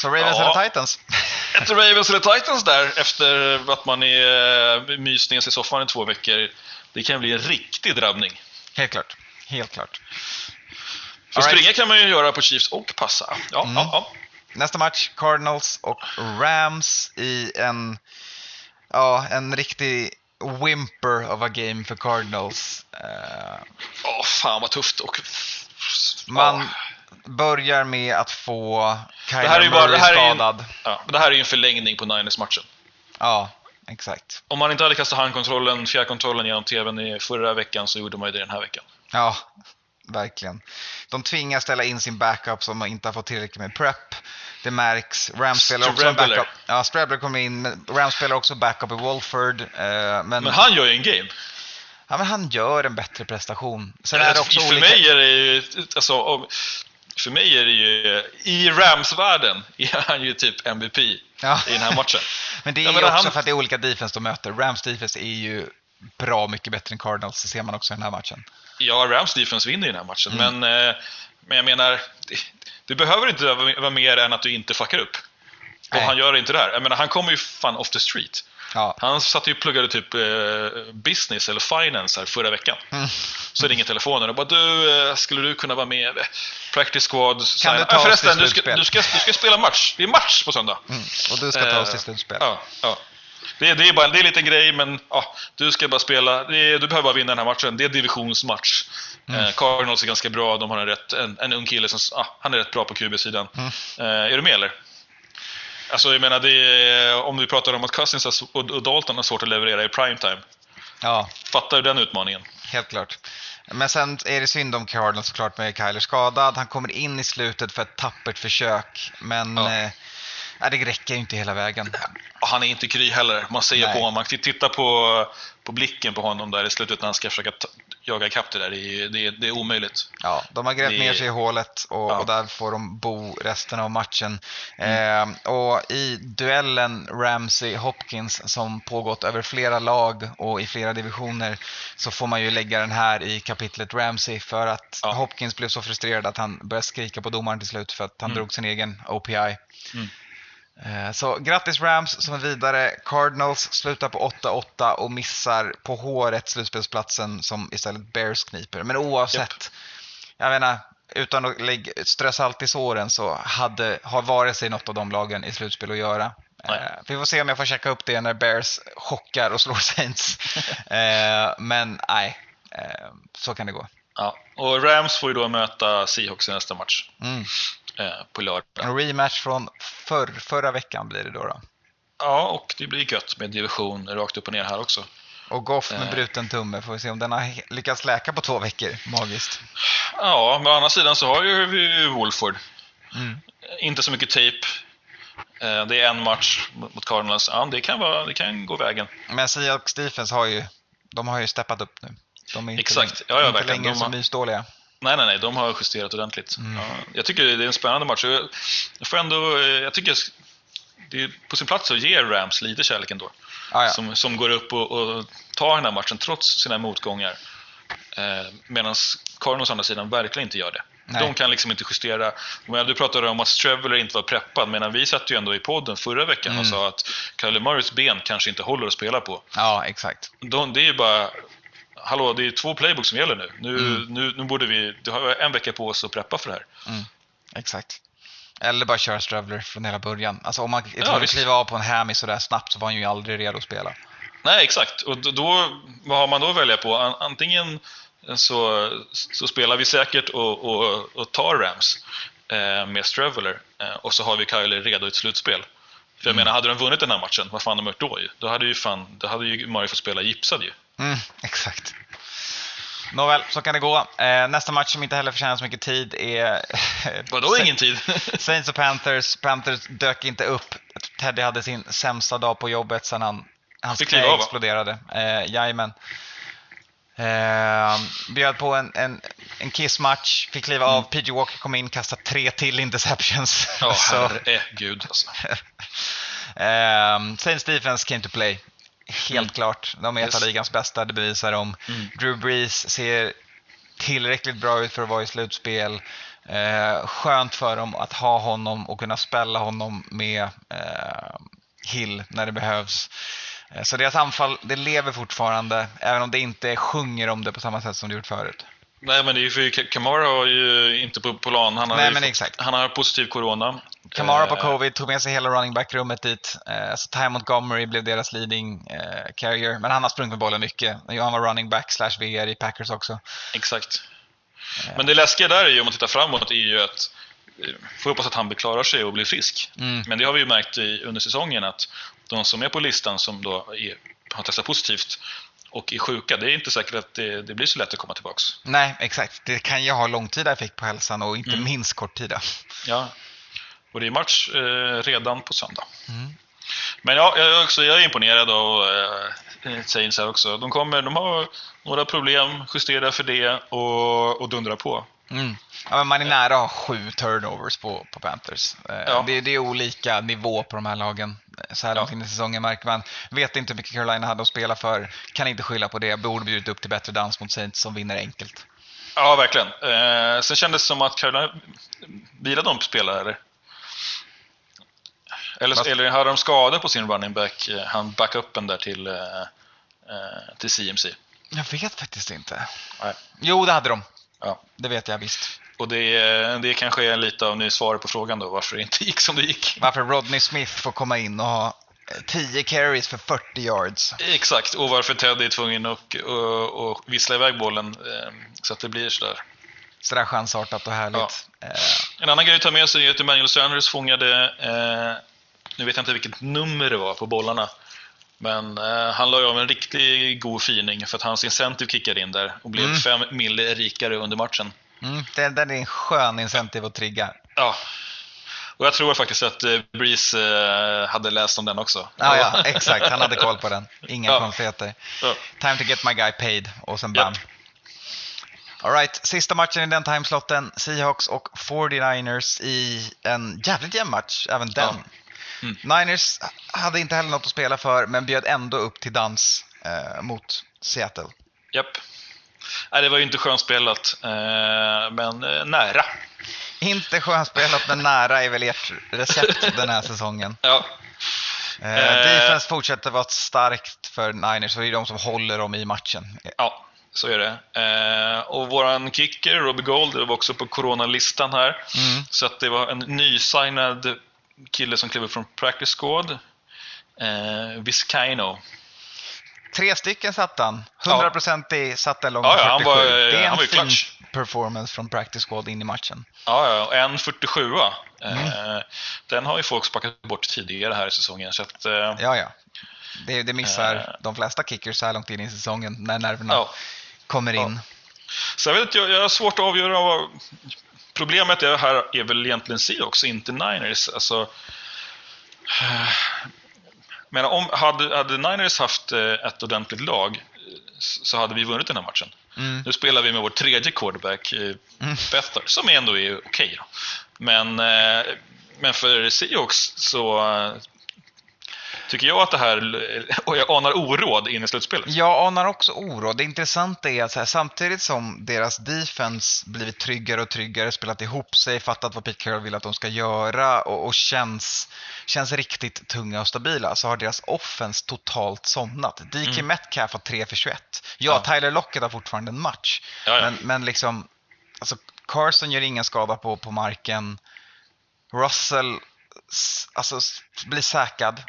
Så Ravens Ja. eller Titans? [laughs] Ett Ravens eller Titans där efter att man är eh, mysningens i soffan i två veckor. Det kan bli en riktig drabbning. Helt klart. Helt klart. För right. springa kan man ju göra på Chiefs och passa. Ja, Mm. ja, ja. Nästa match, Cardinals och Rams i en, ja, en riktig whimper of a game för Cardinals. Eh, Åh, fan vad tufft. Och... man Ja. börjar med att få Kyler Det här är ju bara- Murray det här är ju en- skadad. Ja, det här är ju en förlängning på Niners-matchen. Ja, exakt. Om man inte hade kastat handkontrollen, fjärrkontrollen genom TVn i förra veckan så gjorde man ju det den här veckan. Ja, verkligen. De tvingas ställa in sin backup som inte har fått tillräckligt med prep. Det märks. Rams spelar också backup. Ja, Strabbler kommer in. Rams spelar också backup i Wolford. eh, men, Men han gör ju en game. ja, men han gör en bättre prestation. Sen är det också för olika... mig är det ju, alltså, för mig är det ju, i Rams-världen [laughs] är han ju typ MVP Ja. i den här matchen. [laughs] Men det är ju också han- för att det är olika defense de möter. Rams defense är ju bra mycket bättre än Cardinals. Det ser man också i den här matchen. Ja, Rams defense vinner ju den här matchen, Mm. men, eh, men jag menar, det, det behöver inte vara mer än att du inte fuckar upp. Och Nej. han gör inte det här. Jag menar, han kommer ju fan off the street. Ja, Han satt ju och pluggade typ eh, business eller finance här förra veckan. Mm. Så ringer telefonen och bara du, eh, skulle du kunna vara med? Practice squad. sign- du ta Ah, oss förresten, till du ska, slutspel? du, ska, du ska spela match. Det är match på söndag. mm. och du ska ta oss till slutspel. Ja, ja. Det, är- det, är bara, det är en liten grej, men ja, du ska bara spela. Är, du behöver bara vinna den här matchen. Det är divisionsmatch. Mm. Eh, Cardinals är ganska bra. De har en, rätt, en, en ung kille som ah, han är rätt bra på QB-sidan. Mm. Eh, är du med eller? Alltså, jag menar, är, om vi pratar om att Cousins och Dalton har svårt att leverera i primetime. Ja, Fattar du den utmaningen? helt klart. Men sen är det synd om Cardinals såklart med Kyler skadad. Han kommer in i slutet för ett tappert försök. Men Ja. eh, nej, det räcker ju inte hela vägen. Han är inte kry heller. Man ser Nej. på honom. Man tittar på, på blicken på honom där i slutet när han ska försöka jaga ikapp det där. Det är, det är, det är omöjligt. Ja, de har grävt Det- ner sig i hålet och, Ja. och där får de bo resten av matchen. Eh, och i duellen Ramsey-Hopkins som pågått över flera lag och i flera divisioner så får man ju lägga den här i kapitlet Ramsey för att Ja. Hopkins blev så frustrerad att han började skrika på domaren till slut för att han Mm. drog sin egen OPI. Mm. Eh, Så grattis Rams som är vidare. Cardinals slutar på 8-8 och missar på håret slutspelsplatsen som istället Bears kniper. Men oavsett, jag menar, utan att lägga, strö salt i såren så hade, har vare sig något av de lagen i slutspel att göra. Eh, vi får se om jag får checka upp det när Bears chockar och slår Saints. [laughs] eh, men nej, eh, så kan det gå. Ja. Och Rams får ju då möta Seahawks i nästa match. Mm. Eh, på lördag. En rematch från förr, förra veckan blir det då. då. Ja, och det blir gött med division rakt upp och ner här också. Och Goff med Eh. bruten tumme, får vi se om den har lyckats läka på två veckor. Magiskt. Ja, men å andra sidan så har ju vi Wolford. Mm. Inte så mycket tejp. Eh, Det är en match mot Cardinals. Ja, det kan, vara, det kan gå vägen. Men Seahawks Defense har ju, de har ju steppat upp nu. De är inte, Exakt. Ja, ja, inte verkligen. längre De så har- mysdåliga. Nej, nej, nej. De har justerat ordentligt. Ja, jag tycker det är en spännande match. Jag får ändå... eh, Jag tycker det är på sin plats att ge Rams lite kärlek ändå. Ah, ja. Som, som går upp och, och tar den här matchen trots sina motgångar. Eh, Medan Cardinals å andra sidan verkligen inte gör det. Nej. De kan liksom inte justera. Men du pratade om att Streveler inte var preppad, men vi satt ju ändå i podden förra veckan Mm. och sa att Kyler Murrays ben kanske inte håller att spela på. ja, exakt. De, det är ju bara... Hallå, det är två playbooks som gäller nu. Nu, Mm. nu, nu borde vi... Du har en vecka på oss att preppa för det här. Exakt. Eller bara köra Stravler från hela början. Alltså om man är tvungen att kliva av på en hammy sådär snabbt så var han ju aldrig redo att spela. Nej, exakt. Och då- vad har man då att välja på? An- Antingen så, så spelar vi säkert och, och, och tar Rams eh, med Streveler eh, och så har vi Kyler redo i ett slutspel. För jag menar, hade de vunnit den här matchen, vad fan de gjort då ju? Då hade ju, fan, då hade ju Mario fått spela gipsad ju. Mm, exakt. Nåväl, så kan det gå. Eh, nästa match som inte heller förtjänar så mycket tid är [laughs] Vadå ingen tid? [laughs] Saints och Panthers. Panthers dök inte upp. Teddy hade sin sämsta dag på jobbet sedan han, hans knä av, exploderade. Eh, jajamän. Eh, bjöd på en, en, en kissmatch, fick kliva av. PG Walker kom in, kastade tre till interceptions. Mm. Ja, [laughs] herregud alltså. Ehm, Saints defense came to play. Helt Mm. klart. De är ett av Yes. ligans bästa, det bevisar de. Mm. Drew Brees ser tillräckligt bra ut för att vara i slutspel. Eh, skönt för dem att ha honom och kunna spela honom med eh, Hill när det behövs. Eh, Så deras anfall, det lever fortfarande, även om det inte sjunger om det på samma sätt som det gjort förut. Nej, men det är ju för Kamara har ju inte på plan. Han har, Nej, men exakt. han har positiv corona. Kamara på Eh, covid tog med sig hela running back-rummet dit. Eh, så Ty Montgomery blev deras leading eh, carrier. Men han har sprungit med bollen mycket. Han var running back slash VR i Packers också. Exakt. Men det läskiga där är ju, om man tittar framåt, är ju att får hoppas att han klarar sig och blir frisk. Mm. Men det har vi ju märkt i, under säsongen att de som är på listan som då är, har testat positivt och är sjuka, det är inte säkert att det, det blir så lätt att komma tillbaks. Nej, exakt. Det kan ju ha långtida effekt på hälsan och inte Mm. minst korttida. Ja. Och det är match eh, redan på söndag. Mm. Men ja, jag är, också, jag är imponerad av eh, Saints här också. De, kommer, de har några problem, justerar för det och, och dundrar på. Mm. Ja, men man är nära att ha sju turnovers på, på Panthers. Eh, Ja. det, det är olika nivå på de här lagen. Eh, Så här långt in i säsongen märker man. Vet inte hur mycket Carolina hade att spela för. Kan inte skylla på det. Borde bjudit upp till bättre dans mot Saints som vinner enkelt. Ja, verkligen. Eh, sen kändes det som att Carolina vilade de spelare, eller? Eller, Fast- eller hade de skador på sin running back, eh, han backupen där till, eh, till CMC? Jag vet faktiskt inte. Nej. Jo, det hade de. Ja. Det vet jag visst. Och det, det kanske är lite av ni svaret på frågan då, varför det inte gick som det gick. Varför Rodney Smith får komma in och ha eh, 10 carries för 40 yards. Exakt, och varför Ted är tvungen att och, och vissla iväg bollen eh, så att det blir sådär. Sådär chansartat och härligt. Eh, En annan grej att ta med sig är att Emmanuel Sanders fångade, eh, nu vet jag inte vilket nummer det var på bollarna, men eh, han la ju av en riktigt god fining för att hans incentive kickade in där och blev Mm. fem mille rikare under matchen. mm, den, den är en skön incentive att trigga. Ja. Och jag tror faktiskt att eh, Breeze eh, hade läst om den också. Ja, ja, exakt. Han hade koll på den. Inga Ja. konstigheter. Ja. Time to get my guy paid och sen bam. Japp. All right, sista matchen i den timeslotten. Seahawks och 49ers i en jävligt jämn match, även den. Ja. Mm. Niners hade inte heller något att spela för, men bjöd ändå upp till dans eh, mot Seattle. Japp. Nej, det var ju inte skönspelat, eh, men eh, nära. Inte skönspelat, men nära är väl ert recept [laughs] den här säsongen. Ja, Eh, Eh. defense fortsätter vara starkt för Niners och det är de som håller dem i matchen. Ja, så är det. Eh, och våran kicker, Robbie Gold, var också på coronalistan här. Mm. Så att det var en nysignad kille som klev upp från practice squad. Eh, Vizcaino. Tre stycken satt han. 100% i satt en lång Ja, ja, han 47. var- det är en fin clutch. performance från practice squad in i matchen. Ja, ja, och en 47 eh, Mm. Den har ju folk sparkat bort tidigare här i säsongen. Så att, eh, Ja, ja. Det, det missar Eh. de flesta kickers så här långt in i säsongen när nerverna Ja. kommer in. Så jag vet jag, jag har svårt att avgöra vad... Problemet är här är väl egentligen Seahawks, inte Niners. Alltså, [sighs] men om, hade, hade Niners haft eh, ett ordentligt lag så hade vi vunnit den här matchen. Mm. Nu spelar vi med vår tredje quarterback, eh, Bethard, som ändå är okej. då. men, eh, men för Seahawks så tycker jag att det här, och jag anar oråd in i slutspelet. Jag anar också oro. Det intressanta är att här, samtidigt som deras defense blivit tryggare och tryggare, spelat ihop sig, fattat vad Pete Carroll vill att de ska göra och, och känns, känns riktigt tunga och stabila, så har deras offense totalt somnat. DK Mm. Metcalf har 3 för 21. Ja, Ja. Tyler Lockett har fortfarande en match. Ja, ja. Men, men liksom, alltså Carson gör ingen skada på, på marken. Russell alltså, blir säkrad.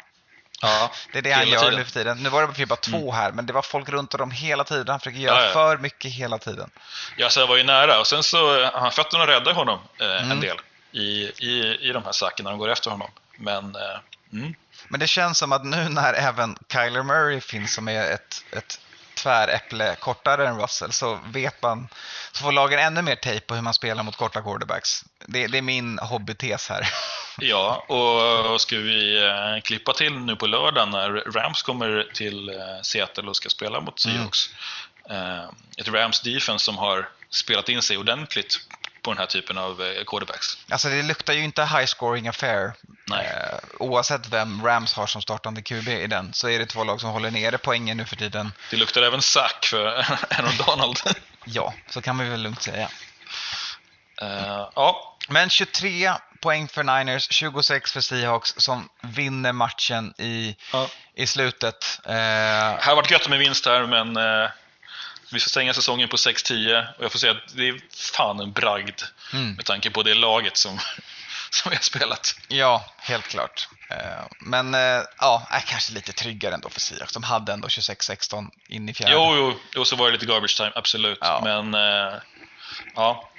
Ja, Det är det han gör tiden. nu för tiden. Nu var det bara två här, men det var folk runt om hela tiden. Han försöker göra Ja, ja. för mycket hela tiden. Ja, så jag var ju nära. Och sen så, eh, han fötterna räddade honom eh, Mm. en del i, i, i de här sakerna när de går efter honom. Men, eh, mm. Men det känns som att nu när även Kyler Murray finns som är ett, ett tväräpple kortare än Russell så vet man, så får lagen ännu mer tejp på hur man spelar mot korta quarterbacks. Det, det är min hobbytes här. [laughs] ja, och, ska vi eh, klippa till nu på lördag när Rams kommer till eh, Seattle och ska spela mot Mm. Seahawks. Eh, ett Rams defense som har spelat in sig ordentligt på den här typen av eh, quarterbacks. Alltså det luktar ju inte high scoring affair. Nej. Eh, oavsett vem Rams har som startande QB i den så är det två lag som håller nere poängen nu för tiden. Det luktar även sack för [laughs] Aaron Donald. [laughs] Ja, så kan vi väl lugnt säga. Eh, ja, Men 23 poäng för Niners, 26 för Seahawks som vinner matchen i, Ja. i slutet. Eh, Det hade varit gött med vinst här, men eh, vi ska stänga säsongen på 6-10 och jag får säga att det är fan en bragd Mm. med tanke på det laget som, [laughs] som vi har spelat. ja, helt klart. Eh, men eh, ja, är kanske lite tryggare ändå för Seahawks. De hade ändå 26-16 in i fjärde. Jo, jo, jo, så var det lite garbage time, absolut. Ja. Men eh, ja,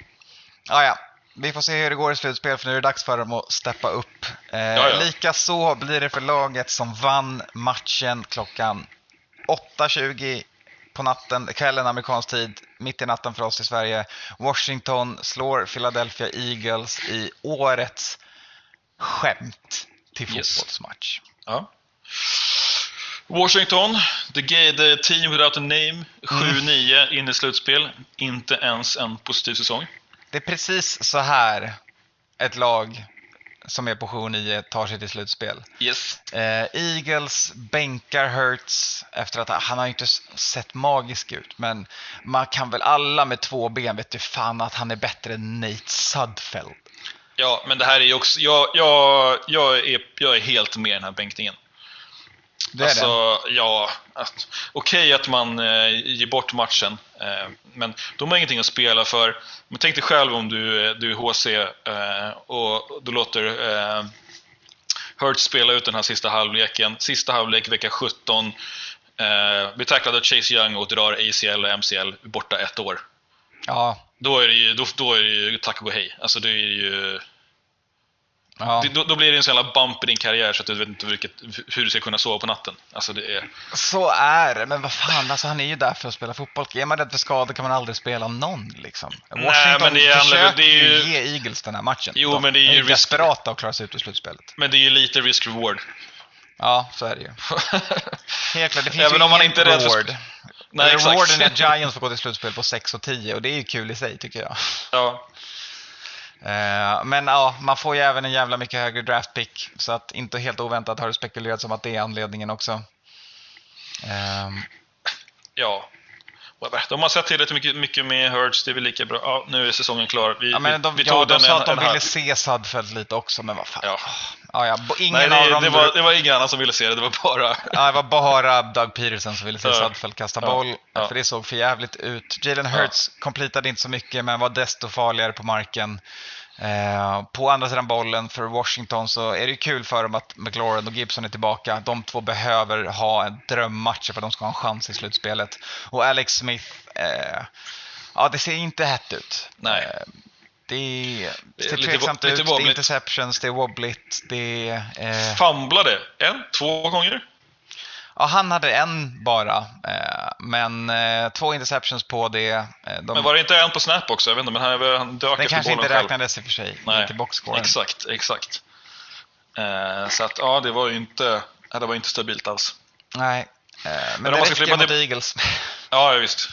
Ja, ja. Vi får se hur det går i slutspel för nu är det dags för dem att steppa upp. Eh, Ja, ja. Lika så blir det för laget som vann matchen klockan 8.20 på natten, kvällen amerikansk tid, mitt i natten för oss i Sverige. Washington slår Philadelphia Eagles i årets skämt till Yes. fotbollsmatch. ja. Washington, the, gay, the team without a name, 7-9 in i slutspel. Inte ens en positiv säsong. Det är precis så här ett lag som är på 7-9 tar sig till slutspel. Yes. Eh, Eagles bänkar Hurts efter att han har inte sett magisk ut. Men man kan väl alla med två ben vet ju fan att han är bättre än Nate Sudfeld. Ja, men det här är ju också... Jag, jag, jag, är, jag är helt med i den här bänkningen. Det är det. alltså, ja. att- Okej att man eh, ger bort matchen, eh, men de har ingenting att spela för. Men tänk dig själv om du, är- du är HC eh, och du låter eh, Hurts spela ut den här sista halvleken. Sista halvlek, vecka 17. Eh, blir tacklad av Chase Young och drar ACL och MCL borta ett år. Ja, Då är det ju, då, då är det ju tack och hej. Alltså det är ju... ja. Då, då blir det en sån jävla bump i din karriär så att du vet inte vilket, hur du ska kunna sova på natten. Alltså det är... så är det. Men vad fan, alltså, han är ju där för att spela fotboll. Är man rädd för skador kan man aldrig spela någon. Liksom. Nej, Washington men det är- försöker det är ju- ge Eagles den här matchen. Jo, De men det är ju risk- desperata att klara sig ut ur slutspelet. Men det är ju lite risk-reward. Ja, så är det ju. [laughs] Helt klart, det finns Även ju om man inte är rädd för- reward. Nej, Eller exakt. Rewarden är att Giants får gå till slutspel på 6 och 10 och det är ju kul i sig tycker jag. ja. Eh, Men ja, man får ju även en jävla mycket högre draftpick så att inte helt oväntat har det spekulerats om att det är anledningen också. Ehm, ja. De har sett tillräckligt mycket, mycket med Hurts, det är väl lika bra. Ja, nu är säsongen klar. Vi, Ja, men de, vi, vi ja, tog de den sa en, att de ville se Sudfeld lite också, men vad fan. Ja. Ja, ja, ingen Nej, av det, dem... det, var, det var ingen annan som ville se det, det var bara... Ja, det var bara Doug Peterson som ville se Ja. Sudfeld kasta Ja. boll, Ja. för det såg för jävligt ut. Jalen Hurts completade inte så mycket, men var desto farligare på marken. Eh, på andra sidan bollen för Washington så är det ju kul för dem att McLaurin och Gibson är tillbaka. De två behöver ha en drömmatch för att de ska ha en chans i slutspelet. Och Alex Smith, eh, ja det ser inte hett ut. Nej. Eh, det, ser lite tveksamt lite ut, det är interceptions, det är wobbligt, det är... Eh, Famblade en, två gånger. Ja, han hade en bara, eh, men eh, två interceptions på det. Eh, de, Men var det inte en på snap också? Jag vet inte, men han, han dök den kanske inte själv. räknades i och för sig, Nej, till boxscoren. Exakt, exakt. Så att ja, det var ju inte, det var inte stabilt alls. Nej, men, om det man ska räcker mot det- Eagles. Ja, visst.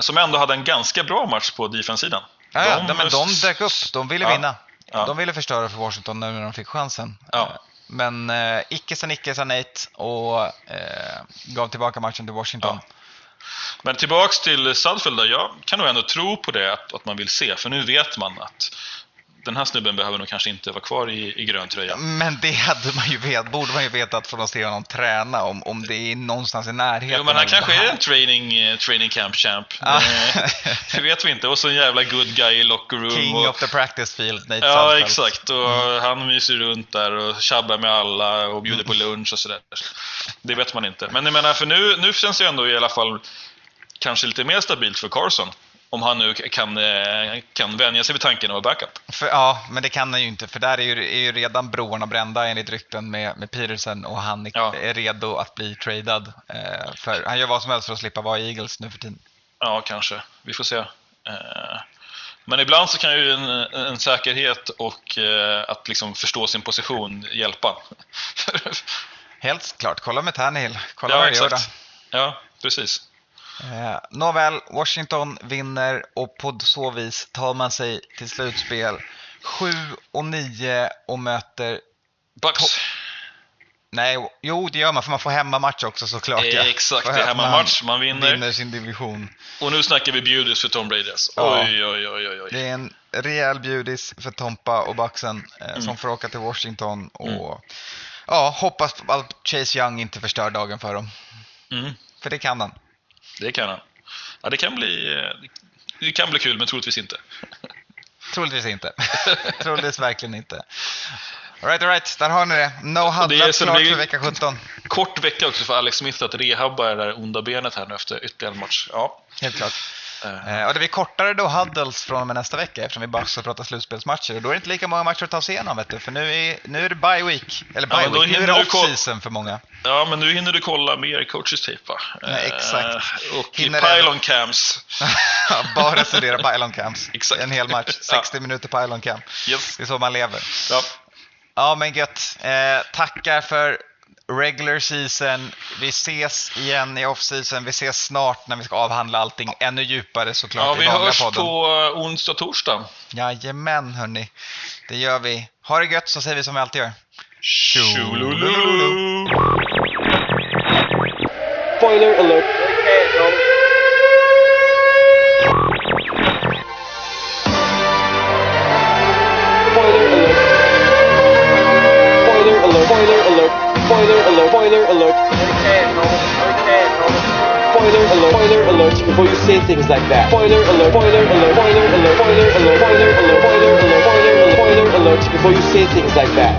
Som ändå hade en ganska bra match på defensiven. Ja, ja, De- men de dök upp, de ville Ja. vinna. Ja. De ville förstöra för Washington när de fick chansen. Eh, Men eh, icke sa Nicke sa Nate och eh, gav tillbaka matchen till Washington. Men tillbaks till Sudfield jag kan nog ändå tro på det att, att man vill se, för nu vet man att den här snubben behöver nog kanske inte vara kvar i, i grön tröja. Men det hade man ju vet, borde man ju vetat från att se honom träna om, om det är någonstans i närheten. Jo, men han kanske är en training, eh, training camp champ. [laughs] Ja. Eh, det vet vi inte. Och så en jävla good guy i locker room. King och, of the practice field, Nate Ja, Sudfeld. exakt. Och han myser runt där och tjabbar med alla och bjuder på lunch och sådär. Det vet man inte. Men jag menar, för nu, nu känns det ändå i alla fall kanske lite mer stabilt för Carson. Om han nu kan, eh, kan vänja sig vid tanken att vara backup. För, ja, men det kan han ju inte, för där är ju, är ju redan broarna brända enligt rykten med, med Peterson och han är, Ja. är redo att bli tradad. Eh, för han gör vad som helst för att slippa vara i Eagles nu för tiden. Ja, kanske. Vi får se. Eh, Men ibland så kan ju en, en säkerhet och eh, att liksom förstå sin position hjälpa. Helt klart, kolla med Tannehill. Kolla ja, vad det gör exakt. Ja, precis. Eh, nåväl, Washington vinner och på så vis tar man sig till slutspel 7 och 9 och möter... Bucks. Nej, jo det gör man för man får hemmamatch också såklart. ja. Exakt, det är hemmamatch, man vinner. vinner sin division. Och nu snackar vi bjudis för Tom Brady. alltså. Ja. Oj, oj, oj, oj, oj. Det är en rejäl bjudis för Tompa och Bucksen eh, Mm. som får åka till Washington och ja, hoppas att Chase Young inte förstör dagen för dem. Mm, För det kan han. Det kan han. Ja, det kan bli... eh, Det kan bli kul, men troligtvis inte. [laughs] Troligtvis inte. [laughs] Troligtvis verkligen inte. Alright, alright, där har ni det. No som klart för vecka 17. Kort vecka också för Alex Smith att rehabba det där onda benet här nu efter ytterligare en match. Ja. Helt klart. Eh, Eh, och det blir kortare då huddles från och med nästa vecka eftersom vi bara ska prata slutspelsmatcher. Och då är det inte lika många matcher att ta sig igenom vet du. För nu är, nu är det bye week. Eller Ja, bye då week. Nu är det off-season för många. Ja, men nu hinner du kolla mer coaches tape va? Nej, exakt. Eh, Och Hinner pylon cams. [laughs] bara studera pylon camps. [laughs] Exakt. En hel match. 60 minuter pylon camp. Yes. Det är så man lever. Ja. Ja men gött. Eh, tackar för regular season. Vi ses igen i off-season. Vi ses snart när vi ska avhandla allting ännu djupare såklart ja, i vi vanliga hörs podden. på eh, onsdag, torsdag. Jajamän hörni. Det gör vi. Ha det gött så säger vi som vi alltid gör. Tjolololo. Spoiler alert. alert before you say things like that. Spoiler alert, spoiler alert, spoiler alert, spoiler alert, spoiler alert, spoiler alert, spoiler alert, spoiler alert before you say things like that.